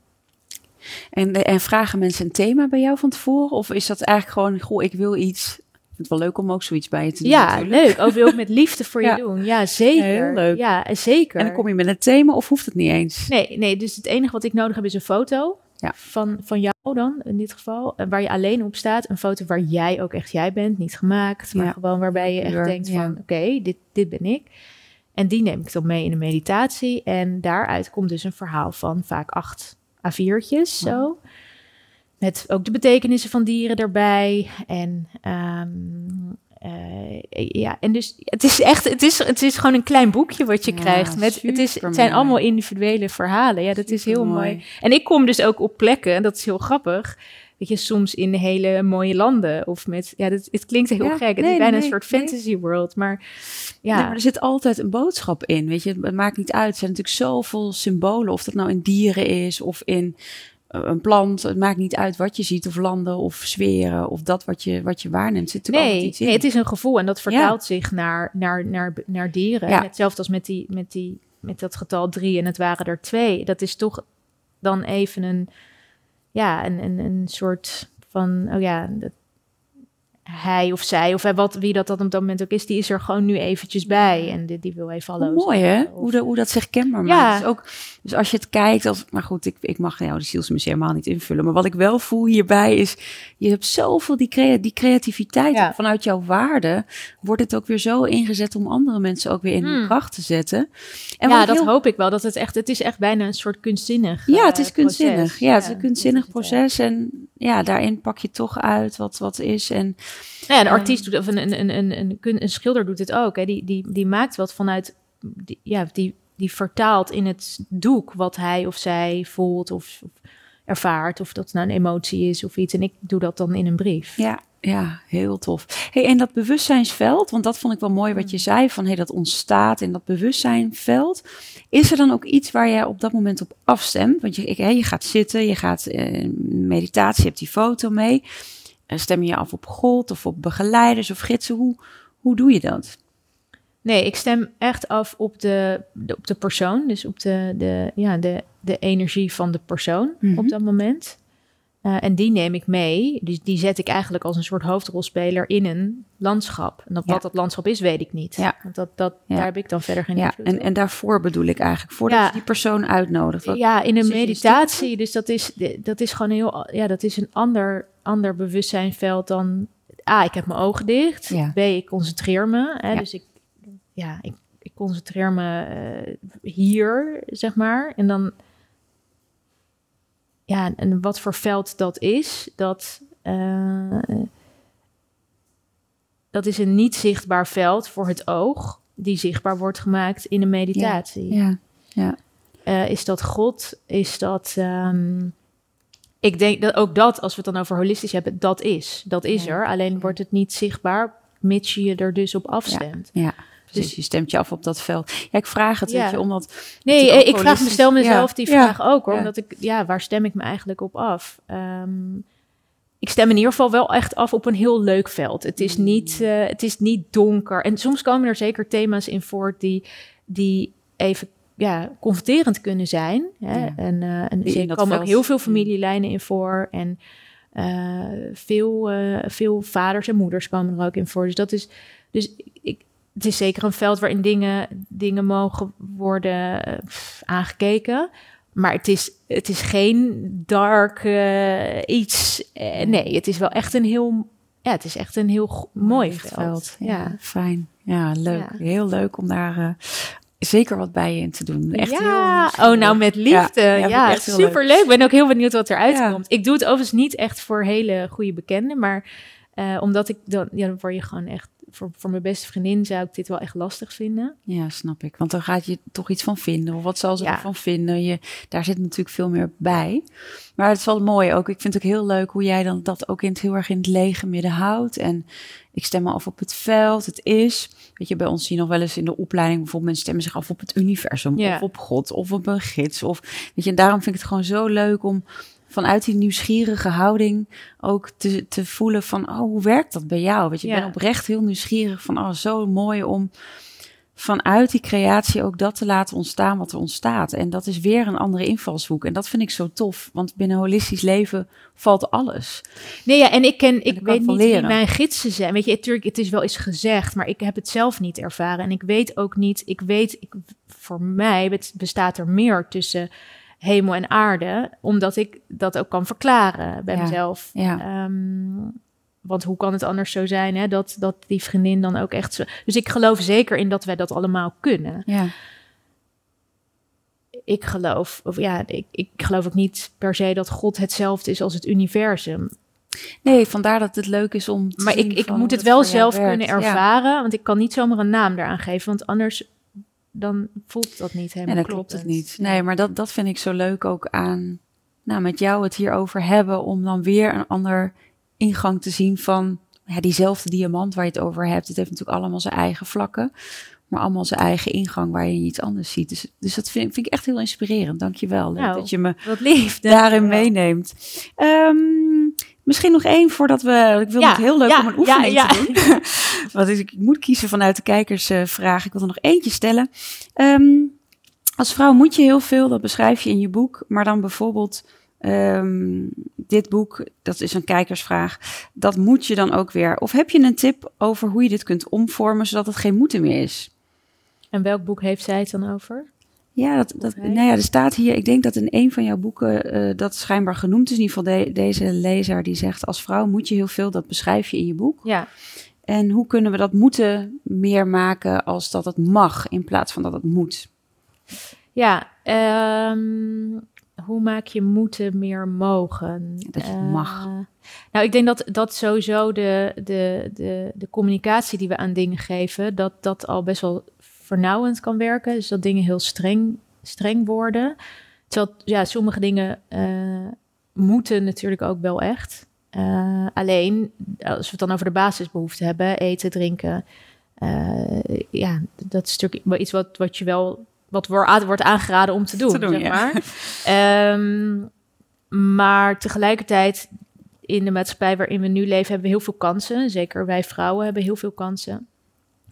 En, en vragen mensen een thema bij jou van tevoren? Of is dat eigenlijk gewoon, goh, ik wil iets. Ik vind het wel leuk om ook zoiets bij je te doen. Ja, natuurlijk. leuk. Ook wil ik met liefde voor je doen. Ja, zeker. Heel leuk. Ja, zeker. En dan kom je met een thema of hoeft het niet eens? Nee, nee dus het enige wat ik nodig heb is een foto. Ja. Van, van jou dan, in dit geval. Waar je alleen op staat. Een foto waar jij ook echt jij bent. Niet gemaakt, maar gewoon waarbij je echt denkt van... Oké, okay, dit, dit ben ik. En die neem ik dan mee in de meditatie. En daaruit komt dus een verhaal van vaak acht A4'tjes zo. Met ook de betekenissen van dieren erbij. En um, uh, ja, en dus het is echt, het is, het is gewoon een klein boekje wat je ja, krijgt. Met, het, is, het zijn allemaal individuele verhalen. Ja, dat super is heel mooi. mooi. En ik kom dus ook op plekken, dat is heel grappig. Weet je, soms in hele mooie landen. Of met, ja, dat, het klinkt heel ja, gek. Het nee, is bijna nee, een soort nee. fantasy world. Maar ja. Nee, maar er zit altijd een boodschap in. Weet je, het maakt niet uit. Er zijn natuurlijk zoveel symbolen. Of dat nou in dieren is of in uh, een plant. Het maakt niet uit wat je ziet. Of landen of sferen. Of dat wat je, wat je waarneemt. Zit nee, iets in. nee, het is een gevoel. En dat vertaalt ja. zich naar, naar, naar, naar dieren. Ja. Hetzelfde als met, die, met, die, met dat getal drie. En het waren er twee. Dat is toch dan even een ja, een, een, een soort van, oh ja, dat, hij of zij, of wat, wie dat, dat op dat moment ook is, die is er gewoon nu eventjes bij. En die, die wil even hallo Mooi hè, of... hoe, de, hoe dat zich kenbaar maakt. Ja. Dus, ook, dus als je het kijkt, als, maar goed, ik, ik mag jou de zielsmissie helemaal niet invullen. Maar wat ik wel voel hierbij is, je hebt zoveel die, crea die creativiteit. Ja. Vanuit jouw waarde wordt het ook weer zo ingezet om andere mensen ook weer in hmm. hun kracht te zetten. En ja, dat heel... hoop ik wel. Dat het echt, het is echt bijna een soort kunstzinnig Ja, het is kunstzinnig. Proces. Ja, het is een kunstzinnig proces. En ja, daarin pak je toch uit wat, wat is. En ja, een artiest doet, of een, een, een, een, een, een schilder doet het ook. Hè. Die, die, die maakt wat vanuit die, ja, die, die vertaalt in het doek wat hij of zij voelt of, ervaart. Of dat nou een emotie is of iets. En ik doe dat dan in een brief. Ja, ja, heel tof. Hey, en dat bewustzijnsveld, want dat vond ik wel mooi wat je zei, van hey, dat ontstaat in dat bewustzijnveld. Is er dan ook iets waar jij op dat moment op afstemt? Want je, ik, je gaat zitten, je gaat uh, meditatie, je hebt die foto mee. Uh, stem je af op God of op begeleiders of gidsen? Hoe, hoe doe je dat? Nee, ik stem echt af op de, de op de persoon. Dus op de, de, ja, de, de energie van de persoon mm -hmm. op dat moment. Uh, en die neem ik mee. Dus die zet ik eigenlijk als een soort hoofdrolspeler in een landschap. En dat, ja. wat dat landschap is, weet ik niet. Ja. Want dat, dat, ja. daar heb ik dan verder geen ja. En, en daarvoor bedoel ik eigenlijk, voordat je die persoon uitnodigt. Wat, ja, in een meditatie. Dus dat is, dat is gewoon heel... Ja, dat is een ander, ander bewustzijnveld dan... A, ik heb mijn ogen dicht. B, ik concentreer me. Hè, Dus ik, ja, ik, ik concentreer me uh, hier, zeg maar. En dan ja, en wat voor veld dat is, dat, uh, dat is een niet zichtbaar veld voor het oog, die zichtbaar wordt gemaakt in een meditatie. Ja, ja. Uh, is dat God? Is dat. Um, ik denk dat ook dat, als we het dan over holistisch hebben, dat is. Dat is ja. er. Alleen wordt het niet zichtbaar, mits je je er dus op afstemt. Ja. ja. Dus je stemt je af op dat veld. Ja, ik vraag het, ja. weet je, omdat... Nee, ik vraag me, stel mezelf ja. die vraag ook, hoor. Omdat ik, ja, waar stem ik me eigenlijk op af? Um, ik stem in ieder geval wel echt af op een heel leuk veld. Het is, niet, uh, het is niet donker. En soms komen er zeker thema's in voort die, die even ja, confronterend kunnen zijn. Hè? Ja. En, uh, en er komen ook heel veel familielijnen in voor. En uh, veel, veel vaders en moeders komen er ook in voor. Dus dat is... Dus ik, het is zeker een veld waarin dingen, dingen mogen worden uh, aangekeken. Maar het is, het is geen dark uh, iets. Uh, nee, het is wel echt een heel. Ja, het is echt een heel mooi veld. veld. Ja, ja, fijn. Ja, leuk. Ja. Heel leuk om daar zeker wat bij je in te doen. Echt ja, heel, oh nou met liefde. Ja, ja, ja super leuk. Ik ben ook heel benieuwd wat eruit komt. Ik doe het overigens niet echt voor hele goede bekenden, maar omdat ik dan, ja, dan word je gewoon echt voor, voor mijn beste vriendin zou ik dit wel echt lastig vinden. Ja, snap ik. Want dan gaat je toch iets van vinden. Of wat zal ze ja. ervan vinden? Je, daar zit natuurlijk veel meer bij. Maar het is wel mooi ook. Ik vind het ook heel leuk hoe jij dan dat ook in het, heel erg in het lege midden houdt. En ik stem me af op het veld. Het is. Weet je, bij ons zie je nog wel eens in de opleiding bijvoorbeeld mensen stemmen zich af op het universum. Ja. Of op God. Of op een gids. Of weet je, en daarom vind ik het gewoon zo leuk om vanuit die nieuwsgierige houding ook te, te voelen van, oh, hoe werkt dat bij jou? Weet je, ja. ik ben oprecht heel nieuwsgierig van, oh, zo mooi om vanuit die creatie ook dat te laten ontstaan wat er ontstaat. En dat is weer een andere invalshoek. En dat vind ik zo tof, want binnen holistisch leven valt alles. Nee, ja, en ik ken, ik weet niet leren. wie mijn gidsen zijn. Weet je, natuurlijk, het is wel eens gezegd, maar ik heb het zelf niet ervaren. En ik weet ook niet, ik weet, ik, voor mij bestaat er meer tussen hemel en aarde, omdat ik dat ook kan verklaren bij ja. mezelf. Ja. Um, want hoe kan het anders zo zijn hè, dat, dat die vriendin dan ook echt zo. Dus ik geloof zeker in dat wij dat allemaal kunnen. Ja. Ik geloof, of ja, ik, ik geloof ook niet per se dat God hetzelfde is als het universum. Nee, vandaar dat het leuk is om. maar ik, ik moet het wel zelf kunnen ervaren, ja. want ik kan niet zomaar een naam eraan geven, want anders dan voelt dat niet helemaal. En dan klopt het niet. Nee, maar dat, dat vind ik zo leuk ook aan, nou, met jou het hierover hebben, om dan weer een ander ingang te zien van ja, diezelfde diamant waar je het over hebt. Het heeft natuurlijk allemaal zijn eigen vlakken, maar allemaal zijn eigen ingang waar je iets anders ziet. Dus, dus dat vind, vind ik echt heel inspirerend. Dank je wel nou, dat je me wat lief, daarin meeneemt. Um, Misschien nog één voordat we. Ik wil ja, het heel leuk ja, om een oefening ja, te doen. Want ik, ik, moet kiezen vanuit de kijkersvraag. Ik wil er nog eentje stellen. Um, als vrouw moet je heel veel, dat beschrijf je in je boek. Maar dan bijvoorbeeld um, dit boek, dat is een kijkersvraag. Dat moet je dan ook weer. Of heb je een tip over hoe je dit kunt omvormen zodat het geen moeten meer is? En welk boek heeft zij het dan over? Ja, dat, dat, nou ja, er staat hier, ik denk dat in een van jouw boeken uh, dat schijnbaar genoemd is. In ieder geval de, deze lezer die zegt, als vrouw moet je heel veel, dat beschrijf je in je boek. Ja. En hoe kunnen we dat moeten meer maken als dat het mag, in plaats van dat het moet? Ja, um, hoe maak je moeten meer mogen? Dat je uh, mag. Nou, ik denk dat dat sowieso de, de, de, de communicatie die we aan dingen geven, dat dat al best wel vernauwend kan werken. Dus dat dingen heel streng, streng worden. Terwijl ja, sommige dingen eh, moeten natuurlijk ook wel echt. Uh, alleen, als we het dan over de basisbehoeften hebben, eten, drinken. Uh, ja, dat is natuurlijk iets wat, wat je wel, wat wordt aangeraden om te doen. Te doen zeg maar. Ja. Um, maar tegelijkertijd, in de maatschappij waarin we nu leven, hebben we heel veel kansen. Zeker wij vrouwen hebben heel veel kansen.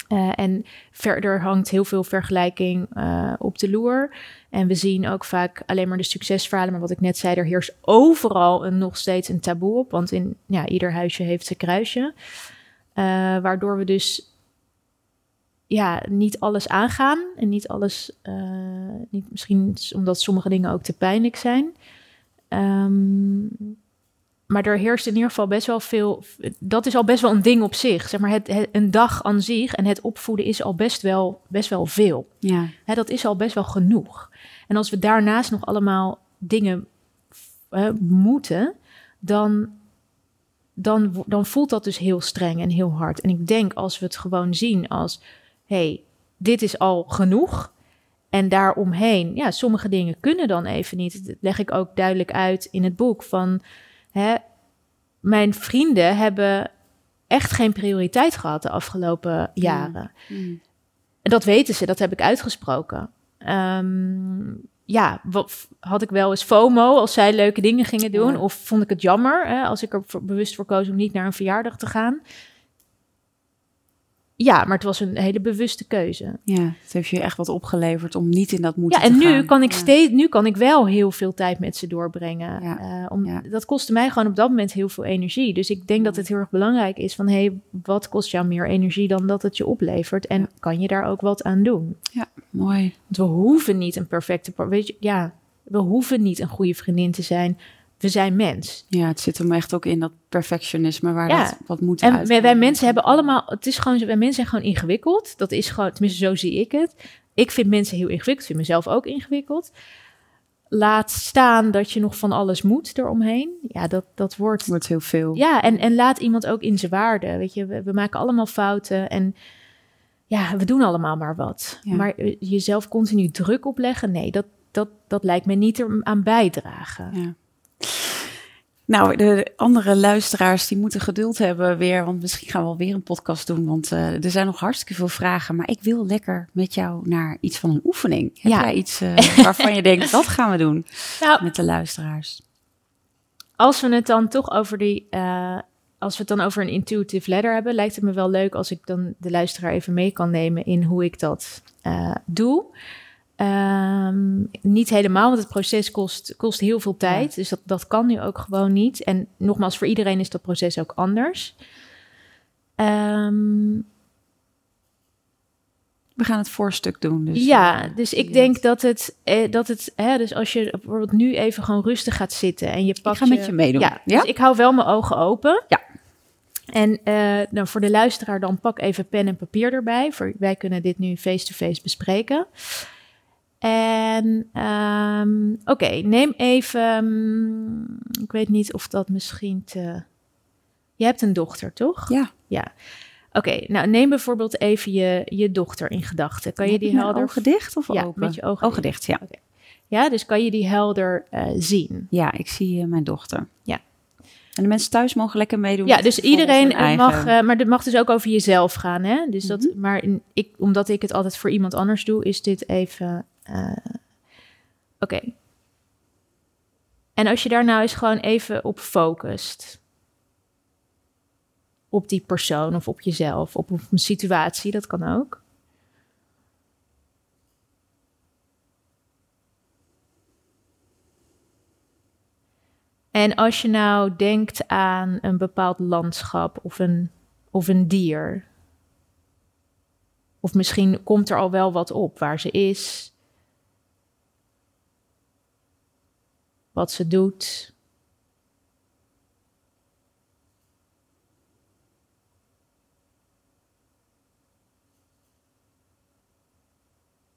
Uh, en verder hangt heel veel vergelijking uh, op de loer. En we zien ook vaak alleen maar de succesverhalen. Maar wat ik net zei, er heerst overal een, nog steeds een taboe op. Want in ja, ieder huisje heeft een kruisje. Uh, waardoor we dus ja, niet alles aangaan. En niet alles, niet, misschien omdat sommige dingen ook te pijnlijk zijn. Um, maar er heerst in ieder geval best wel veel. Dat is al best wel een ding op zich. Zeg maar, het, een dag aan zich en het opvoeden is al best wel, best wel veel. Ja. Hè, dat is al best wel genoeg. En als we daarnaast nog allemaal dingen moeten, dan, dan, dan voelt dat dus heel streng en heel hard. En ik denk als we het gewoon zien als: hey, dit is al genoeg. En daaromheen, ja, sommige dingen kunnen dan even niet. Dat leg ik ook duidelijk uit in het boek van Hè, mijn vrienden hebben echt geen prioriteit gehad de afgelopen jaren. Mm. En dat weten ze, dat heb ik uitgesproken. Um, ja, wat, had ik wel eens FOMO als zij leuke dingen gingen doen? Of vond ik het jammer hè, als ik er bewust voor koos om niet naar een verjaardag te gaan? Ja, maar het was een hele bewuste keuze. Ja, het heeft je echt wat opgeleverd om niet in dat moeten ja, en nu Kan ik steeds, nu kan ik wel heel veel tijd met ze doorbrengen. Ja. Uh, om, Dat kostte mij gewoon op dat moment heel veel energie. Dus ik denk dat het heel erg belangrijk is van... hé, hey, wat kost jou meer energie dan dat het je oplevert? En kan je daar ook wat aan doen? Ja, mooi. Want we hoeven niet een perfecte... Weet je, ja, we hoeven niet een goede vriendin te zijn we zijn mens. Ja, het zit hem echt ook in dat perfectionisme waar ja. dat wat moet En wij, wij, mensen hebben allemaal, het is gewoon, wij mensen zijn gewoon ingewikkeld. Dat is gewoon, tenminste zo zie ik het. Ik vind mensen heel ingewikkeld, ik vind mezelf ook ingewikkeld. Laat staan dat je nog van alles moet eromheen. Ja, dat, dat wordt... Wordt heel veel. Ja, en, en laat iemand ook in zijn waarde. Weet je, we, we maken allemaal fouten en ja, we doen allemaal maar wat. Maar jezelf continu druk opleggen, nee, dat, dat, dat lijkt me niet er aan bijdragen. Ja. Nou, de andere luisteraars die moeten geduld hebben weer, want misschien gaan we alweer een podcast doen, want uh, er zijn nog hartstikke veel vragen. Maar ik wil lekker met jou naar iets van een oefening. Heb ja. jij iets uh, waarvan je denkt, dat gaan we doen nou, met de luisteraars? Als we het dan toch over die, uh, als we het dan over een intuitive letter hebben, lijkt het me wel leuk als ik dan de luisteraar even mee kan nemen in hoe ik dat doe. Um, niet helemaal, want het proces kost, kost heel veel tijd. Dus dat, dat kan nu ook gewoon niet. En nogmaals, voor iedereen is dat proces ook anders. Um, we gaan het voorstuk doen. Dus, ja, uh, dus ik denk dat het, eh, dat het hè, dus als je bijvoorbeeld nu even gewoon rustig gaat zitten en je pakt. Ik ga met je meedoen. Ja, ja? Dus ik hou wel mijn ogen open. Ja. En uh, nou, voor de luisteraar, dan pak even pen en papier erbij. Voor, wij kunnen dit nu face-to-face -face bespreken. En um, oké, neem even. Um, ik weet niet of dat misschien te. Je hebt een dochter, toch? Ja. Ja. Oké, nou neem bijvoorbeeld even je, je dochter in gedachten. Kan je die met helder... ogen dicht of ja, open? met je ogen, ogen dicht. ja. Okay. Ja, dus kan je die helder uh, zien? Ja, ik zie uh, mijn dochter. Ja. En de mensen thuis mogen lekker meedoen. Ja, dus iedereen mag, uh, maar het mag dus ook over jezelf gaan, hè? Dus dat, mm -hmm. maar ik, omdat ik het altijd voor iemand anders doe, is dit even uh, Oké. En als je daar nou eens gewoon even op focust. Op die persoon of op jezelf, op, op een situatie, dat kan ook. En als je nou denkt aan een bepaald landschap of een, of een dier. Of misschien komt er al wel wat op waar ze is. Wat ze doet.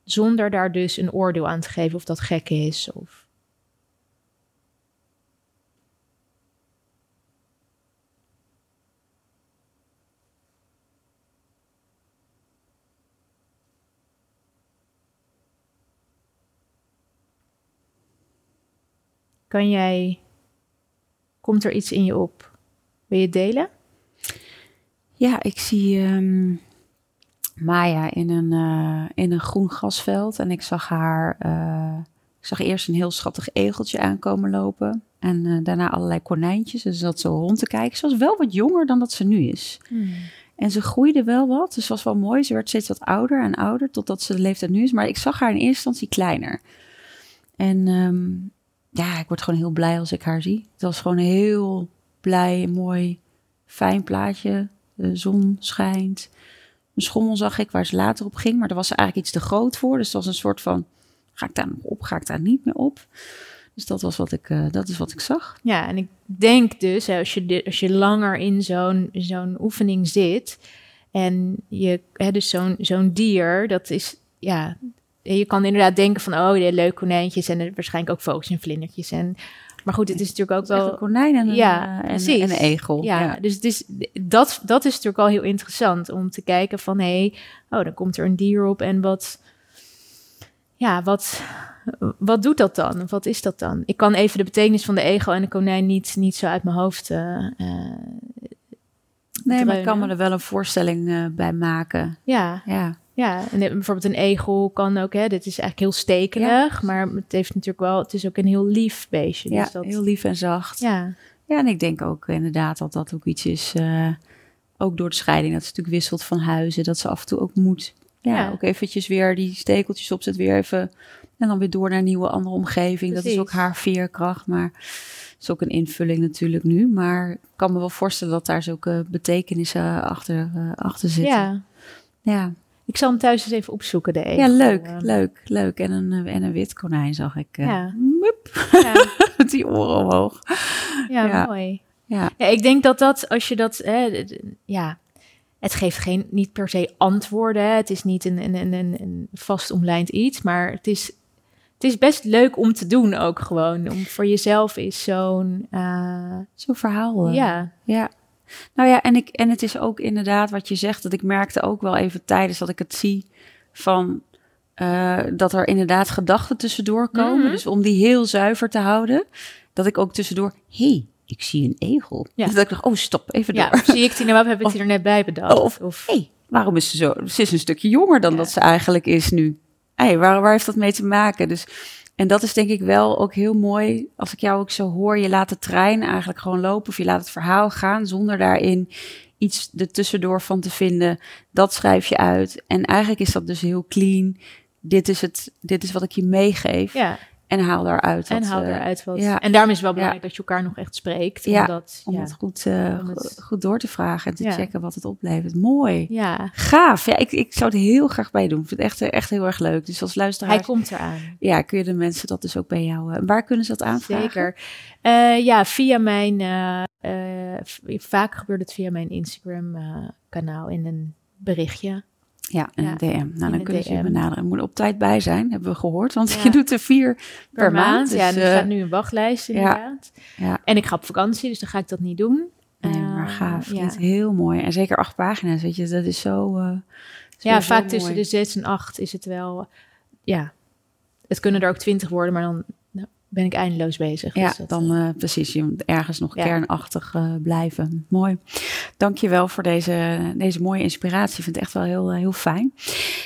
Zonder daar dus een oordeel aan te geven of dat gek is of kan jij, komt er iets in je op? Wil je het delen? Ja, ik zie ehm, Maya in een, uh, in een groen gasveld en ik zag haar, uh, ik zag eerst een heel schattig egeltje aankomen lopen en uh, daarna allerlei konijntjes. Dus dat zo rond te kijken. Ze was wel wat jonger dan dat ze nu is. Hmm. En ze groeide wel wat, dus was wel mooi. Ze werd steeds wat ouder en ouder totdat ze de leeftijd nu is. Maar ik zag haar in eerste instantie kleiner. En um, ja, ik word gewoon heel blij als ik haar zie. Het was gewoon een heel blij, mooi, fijn plaatje. De zon schijnt. Een schommel zag ik waar ze later op ging, maar daar was ze eigenlijk iets te groot voor. Dus dat was een soort van, ga ik daar nog op, ga ik daar niet meer op? Dus dat, was wat ik, uh, dat is wat ik zag. Ja, en ik denk dus, als je, als je langer in zo'n zo'n oefening zit... en je, hè, dus zo'n zo'n dier, dat is, ja... Je kan inderdaad denken van, oh, de leuke konijntjes... en er waarschijnlijk ook vogels en vlindertjes. En, maar goed, het is natuurlijk ook wel... Een konijn en een, ja, en, en, een egel. Ja, ja, dus het is, dat, dat is natuurlijk al heel interessant... om te kijken van, hé, hey, oh, dan komt er een dier op en wat... Ja, wat, wat doet dat dan? Wat is dat dan? Ik kan even de betekenis van de egel en de konijn niet, niet zo uit mijn hoofd. Uh, nee, maar ik kan me er wel een voorstelling uh, bij maken. Ja. ja. Ja, en bijvoorbeeld een egel kan ook, hè, dit is eigenlijk heel stekelig, ja. maar het heeft natuurlijk wel, het is ook een heel lief beestje. Ja, dus dat... heel lief en zacht. Ja. Ja, en ik denk ook inderdaad dat dat ook iets is, uh, ook door de scheiding, dat ze natuurlijk wisselt van huizen, dat ze af en toe ook moet, ja, ja. ook eventjes weer die stekeltjes opzet, weer even en dan weer door naar een nieuwe andere omgeving. Precies. Dat is ook haar veerkracht. Maar is ook een invulling natuurlijk nu. Maar ik kan me wel voorstellen dat daar zulke betekenissen achter, uh, achter zitten. Ja. ja. Ik zal hem thuis eens even opzoeken, de egel. Ja, leuk, leuk, leuk. En een, en een wit konijn zag ik. Uh, ja. Mup. ja. Met die oren omhoog. Ja, ja. mooi. Ja. ja, ik denk dat dat, als je dat, hè, ja, het geeft geen, niet per se antwoorden. Het is niet een, een, een, een vast omlijnd iets, maar het is het is best leuk om te doen ook gewoon. Om voor jezelf is zo'n... Uh, zo'n verhaal. Uh, ja. Ja. Nou ja, en, ik, en het is ook inderdaad wat je zegt, dat ik merkte ook wel even tijdens dat ik het zie van... Uh, dat er inderdaad gedachten tussendoor komen. Mm -hmm. Dus om die heel zuiver te houden. Dat ik ook tussendoor... hey, ik zie een egel. Ja. Dus dat ik dacht, oh stop, even door. Ja, zie ik Tina Wap, heb ik die er net bij bedacht. Of, of hey, waarom is ze zo... Ze is een stukje jonger dan ja. dat ze eigenlijk is nu hey, waar, waar heeft dat mee te maken? Dus, en dat is denk ik wel ook heel mooi. Als ik jou ook zo hoor, je laat de trein eigenlijk gewoon lopen. Of je laat het verhaal gaan zonder daarin iets ertussendoor van te vinden. Dat schrijf je uit. En eigenlijk is dat dus heel clean. Dit is, het, dit is wat ik je meegeef. Ja. En haal daaruit. En haal uh, eruit wat. Ja. En daarom is het wel belangrijk ja. dat je elkaar nog echt spreekt. Ja, omdat, om het goed, uh, Om het- goed door te vragen en te checken wat het oplevert. Mooi. Ja, Gaaf. Ja, ik, ik zou het heel graag bij doen. Ik vind het echt, eh, echt heel erg leuk. Dus als luisteraar, hij komt eraan. ja, kun je de mensen dat dus ook bij jou. eh, waar kunnen ze dat aanvragen? Zeker. Eh, ja, via mijn. eh, eh, vaak gebeurt het via mijn Instagram-kanaal in een berichtje. Ja, en Ja, een DM. Nou, dan een kunnen ze je benaderen. Moet er op tijd bij zijn, hebben we gehoord. Want Ja. je doet er vier per, maand. ja, dus, er eh, staat nu een wachtlijst inderdaad. ja. En ik ga op vakantie, dus dan ga ik dat niet doen. Nee, maar Eh, gaaf. ja. Klinkt heel mooi. En zeker acht pagina's, weet je. Dat is zo... eh, zo- Ja, zo vaak tussen de zes en acht is het wel. Ja, het kunnen er ook twintig worden, maar dan ben ik eindeloos bezig. Ja, Dus dan eh, precies. Je moet ergens nog Ja. kernachtig eh, blijven. Mooi. Dank je wel voor deze, deze mooie inspiratie. Ik vind het echt wel heel, eh, heel fijn.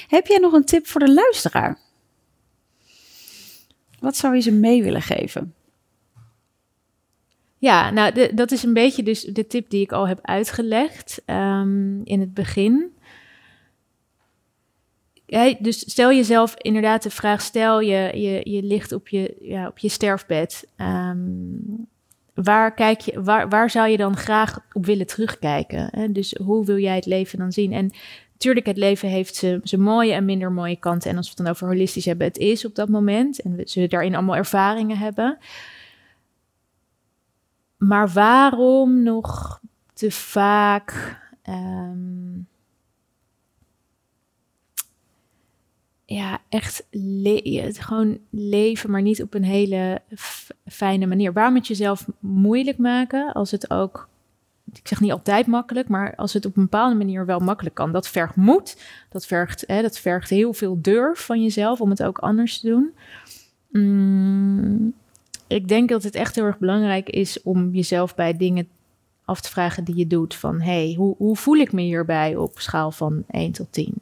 Heb jij nog een tip voor de luisteraar? Wat zou je ze mee willen geven? Ja, nou, de- dat is een beetje dus de tip die ik al heb uitgelegd ehm, in het begin. Dus stel jezelf inderdaad de vraag, stel je, je, je ligt op je, ja, op je sterfbed. Ehm, waar, kijk je, waar, waar zou je dan graag op willen terugkijken? Hè? Dus hoe wil jij het leven dan zien? En natuurlijk, het leven heeft zijn zijn mooie en minder mooie kanten. En als we het dan over holistisch hebben, het is op dat moment. En we zullen daarin allemaal ervaringen hebben. Maar waarom nog te vaak ehm, ja, echt le- gewoon leven, maar niet op een hele fijne manier. Waarom het jezelf moeilijk maken als het ook, ik zeg niet altijd makkelijk, maar als het op een bepaalde manier wel makkelijk kan. Dat vergt moed, dat vergt, hè, dat vergt heel veel durf van jezelf om het ook anders te doen. Mm, ik denk dat het echt heel erg belangrijk is om jezelf bij dingen af te vragen die je doet. Van hey, hoe, hoe voel ik me hierbij op schaal van 1 tot 10?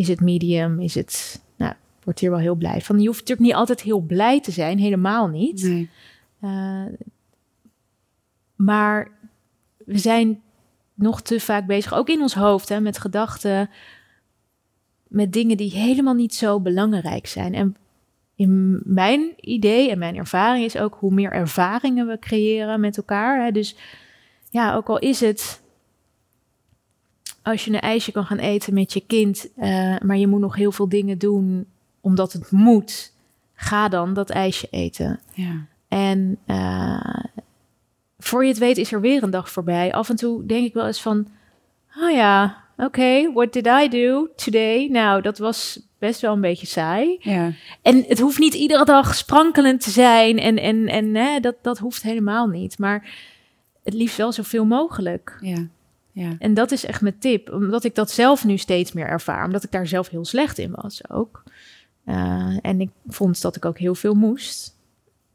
Is het medium? Is het. Nou, ik word hier wel heel blij van. Je hoeft natuurlijk niet altijd heel blij te zijn, helemaal niet. Nee. Uh, maar we zijn nog te vaak bezig, ook in ons hoofd, hè, met gedachten, met dingen die helemaal niet zo belangrijk zijn. En in mijn idee en mijn ervaring is ook hoe meer ervaringen we creëren met elkaar. Hè, dus ja, ook al is het als je een ijsje kan gaan eten met je kind, uh, maar je moet nog heel veel dingen doen omdat het moet, ga dan dat ijsje eten. Ja. En uh, voor je het weet is er weer een dag voorbij. Af en toe denk ik wel eens van, oh ja, oké, okay, what did I do today? Nou, dat was best wel een beetje saai. Ja. En het hoeft niet iedere dag sprankelend te zijn en, en, en hè, dat, dat hoeft helemaal niet. Maar het liefst wel zoveel mogelijk. Ja. Ja. En dat is echt mijn tip, omdat ik dat zelf nu steeds meer ervaar, omdat ik daar zelf heel slecht in was ook. Uh, en ik vond dat ik ook heel veel moest.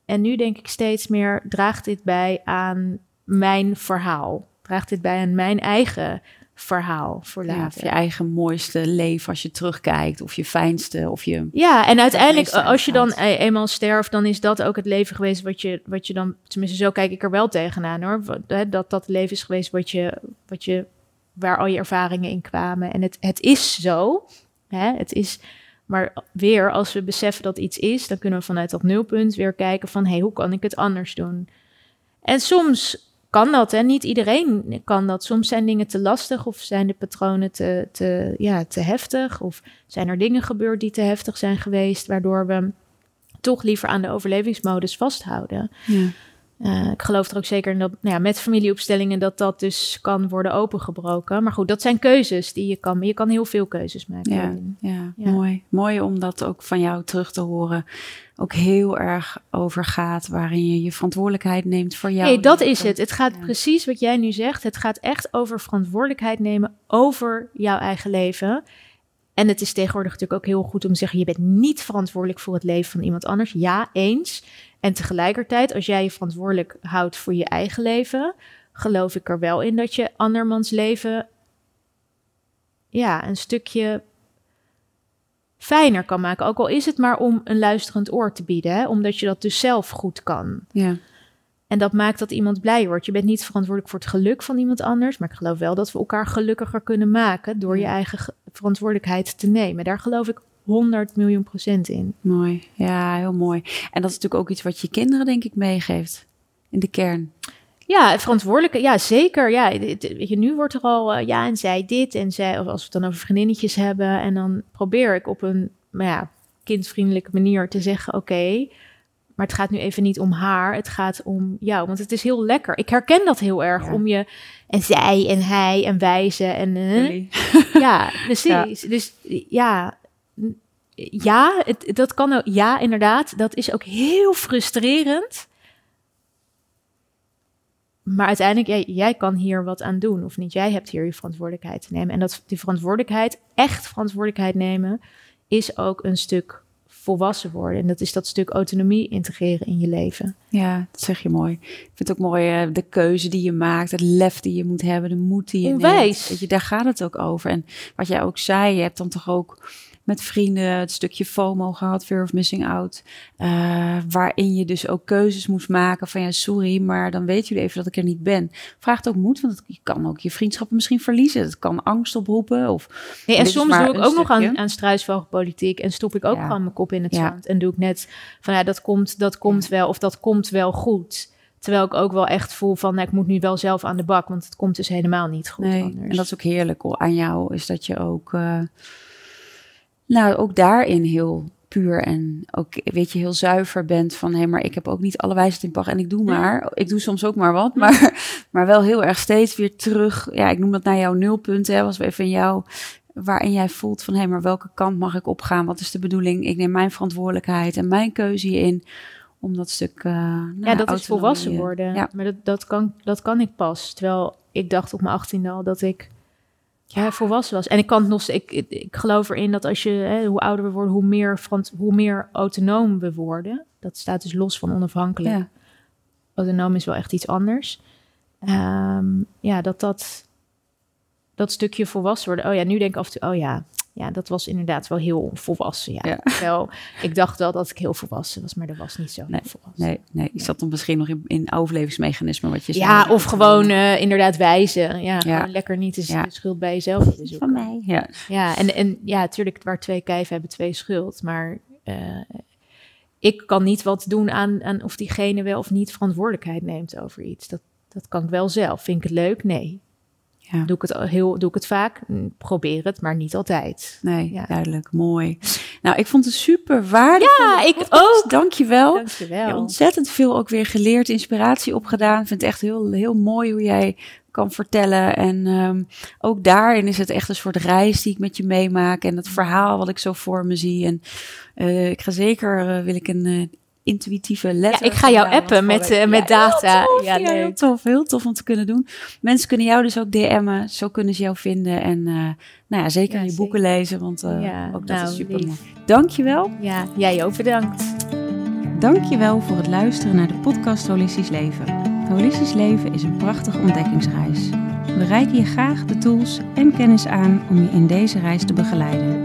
En nu denk ik steeds meer, draagt dit bij aan mijn verhaal? Draagt dit bij aan mijn eigen verhaal voor later? Ja, of je eigen mooiste leven als je terugkijkt, of je fijnste, of je... Ja, en uiteindelijk, als je dan e- eenmaal sterft, dan is dat ook het leven geweest wat je, wat je dan... Tenminste, zo kijk ik er wel tegenaan, hoor. Dat dat leven is geweest wat je, wat je, waar al je ervaringen in kwamen. En het, het is zo, hè? Het is maar weer, als we beseffen dat iets is, dan kunnen we vanuit dat nulpunt weer kijken van, hé, hey, hoe kan ik het anders doen? En soms kan dat, en niet iedereen kan dat. Soms zijn dingen te lastig of zijn de patronen te, te, ja, te heftig. Of zijn er dingen gebeurd die te heftig zijn geweest, waardoor we toch liever aan de overlevingsmodus vasthouden. Ja. Uh, ik geloof er ook zeker in dat nou ja, met familieopstellingen dat dat dus kan worden opengebroken. Maar goed, dat zijn keuzes die je kan. Je kan heel veel keuzes maken. Ja, ja, ja, mooi. Mooi om dat ook van jou terug te horen. Ook heel erg over gaat waarin je je verantwoordelijkheid neemt voor jou. Nee, dat is het. Het gaat precies wat jij nu zegt. Het gaat echt over verantwoordelijkheid nemen over jouw eigen leven. En het is tegenwoordig natuurlijk ook heel goed om te zeggen: je bent niet verantwoordelijk voor het leven van iemand anders. Ja, eens. En tegelijkertijd, als jij je verantwoordelijk houdt voor je eigen leven, geloof ik er wel in dat je andermans leven ja, een stukje fijner kan maken. Ook al is het maar om een luisterend oor te bieden, hè? omdat je dat dus zelf goed kan. Ja. En dat maakt dat iemand blij wordt. Je bent niet verantwoordelijk voor het geluk van iemand anders, maar ik geloof wel dat we elkaar gelukkiger kunnen maken door je eigen verantwoordelijkheid te nemen. Daar geloof ik 100 miljoen procent in. Mooi, ja, heel mooi. En dat is natuurlijk ook iets wat je kinderen, denk ik, meegeeft in de kern. Ja, verantwoordelijke, ja, zeker. Ja, weet je, nu wordt er al, uh, ja, en zij dit en zij, of als we het dan over vriendinnetjes hebben, en dan probeer ik op een, ja, kindvriendelijke manier te zeggen, oké, maar het gaat nu even niet om haar, het gaat om jou, want het is heel lekker. Ik herken dat heel erg om je en zij en hij en wijzen en uh, ja, precies. Dus ja, ja, het, dat kan ook. Ja, inderdaad. Dat is ook heel frustrerend. Maar uiteindelijk, jij, jij kan hier wat aan doen, of niet? Jij hebt hier je verantwoordelijkheid te nemen. En dat die verantwoordelijkheid, echt verantwoordelijkheid nemen, is ook een stuk volwassen worden. En dat is dat stuk autonomie integreren in je leven. Ja, dat zeg je mooi. Ik vind het ook mooi uh, de keuze die je maakt, het lef die je moet hebben, de moed die je Onwijs. neemt. Weet je, daar gaat het ook over. En wat jij ook zei, je hebt dan toch ook met vrienden het stukje FOMO gehad, Fear of Missing Out. Uh, waarin je dus ook keuzes moest maken van ja, sorry, maar dan weten jullie even dat ik er niet ben. Vraagt ook moed, want je kan ook je vriendschappen misschien verliezen. Het kan angst oproepen. Of, nee, en soms doe ik ook nog aan, aan struisvogelpolitiek en stop ik ook gewoon mijn kop in het ja. zand. En doe ik net van ja, dat komt, dat komt wel of dat komt wel goed. Terwijl ik ook wel echt voel van, nou, ik moet nu wel zelf aan de bak, want het komt dus helemaal niet goed. Nee, anders. en dat is ook heerlijk aan jou, is dat je ook... Uh, nou, ook daarin heel puur en ook, weet je, heel zuiver bent van hé, hey, maar ik heb ook niet alle wijsheid in pacht en ik doe maar. Ik doe soms ook maar wat, maar, maar wel heel erg steeds weer terug. Ja, ik noem dat naar jouw nulpunt, hè, was even in jou, waarin jij voelt van hé, hey, maar welke kant mag ik opgaan? Wat is de bedoeling? Ik neem mijn verantwoordelijkheid en mijn keuze hierin om dat stuk. Uh, nou, ja, dat is volwassen worden. Ja. Maar dat, dat, kan, dat kan ik pas. Terwijl ik dacht op mijn achttiende al dat ik ja, volwassen was. En ik kan nog, ik, ik, ik geloof erin dat als je, hè, hoe ouder we worden, hoe meer, hoe meer autonoom we worden. Dat staat dus los van onafhankelijk. Ja. Autonoom is wel echt iets anders. Ehm, ja, dat dat, dat stukje volwassen worden. Oh ja, nu denk ik af en toe, oh ja, ja, dat was inderdaad wel heel volwassen. Ja. Ja. Wel, ik dacht wel dat ik heel volwassen was, maar dat was niet zo Nee, heel volwassen. Nee, nee, is dat dan misschien nog in, in overlevingsmechanisme wat je Ja, zei? of gewoon eh, inderdaad wijzen. Ja, Ja. gewoon lekker niet de, Ja. de schuld bij jezelf te zoeken. van mij. Ja, Ja, en, en ja, natuurlijk, waar twee kijven hebben twee schuld. Maar eh, ik kan niet wat doen aan, aan of diegene wel of niet verantwoordelijkheid neemt over iets. Dat, dat kan ik wel zelf. Vind ik het leuk? Nee. Ja. Doe ik het, al heel, doe ik het vaak? Probeer het, maar niet altijd. Nee, Ja. duidelijk. Mooi. Nou, ik vond het super waardevol. Ja, ik podcast. ook. Dank je wel. Dankjewel. Ja, ontzettend veel ook weer geleerd, inspiratie opgedaan. Ik vind het echt heel, heel mooi hoe jij kan vertellen. En ehm, ook daarin is het echt een soort reis die ik met je meemaak. En het verhaal wat ik zo voor me zie. En eh, ik ga zeker, eh, wil ik een eh, intuïtieve ja, letter. ik ga jou appen met, eh, met Ja, heel data. tof. Ja, Ja, heel tof. Heel tof om te kunnen doen. Mensen kunnen jou dus ook DM'en. Zo kunnen ze jou vinden. En eh, nou ja, zeker Ja, je zeker. boeken lezen. Want eh, Ja, ook dat nou, is super lief. mooi. Dank je wel. Ja, jij ook bedankt. Dankjewel voor het luisteren naar de podcast Holistisch Leven. Holistisch Leven is een prachtige ontdekkingsreis. We reiken je graag de tools en kennis aan om je in deze reis te begeleiden.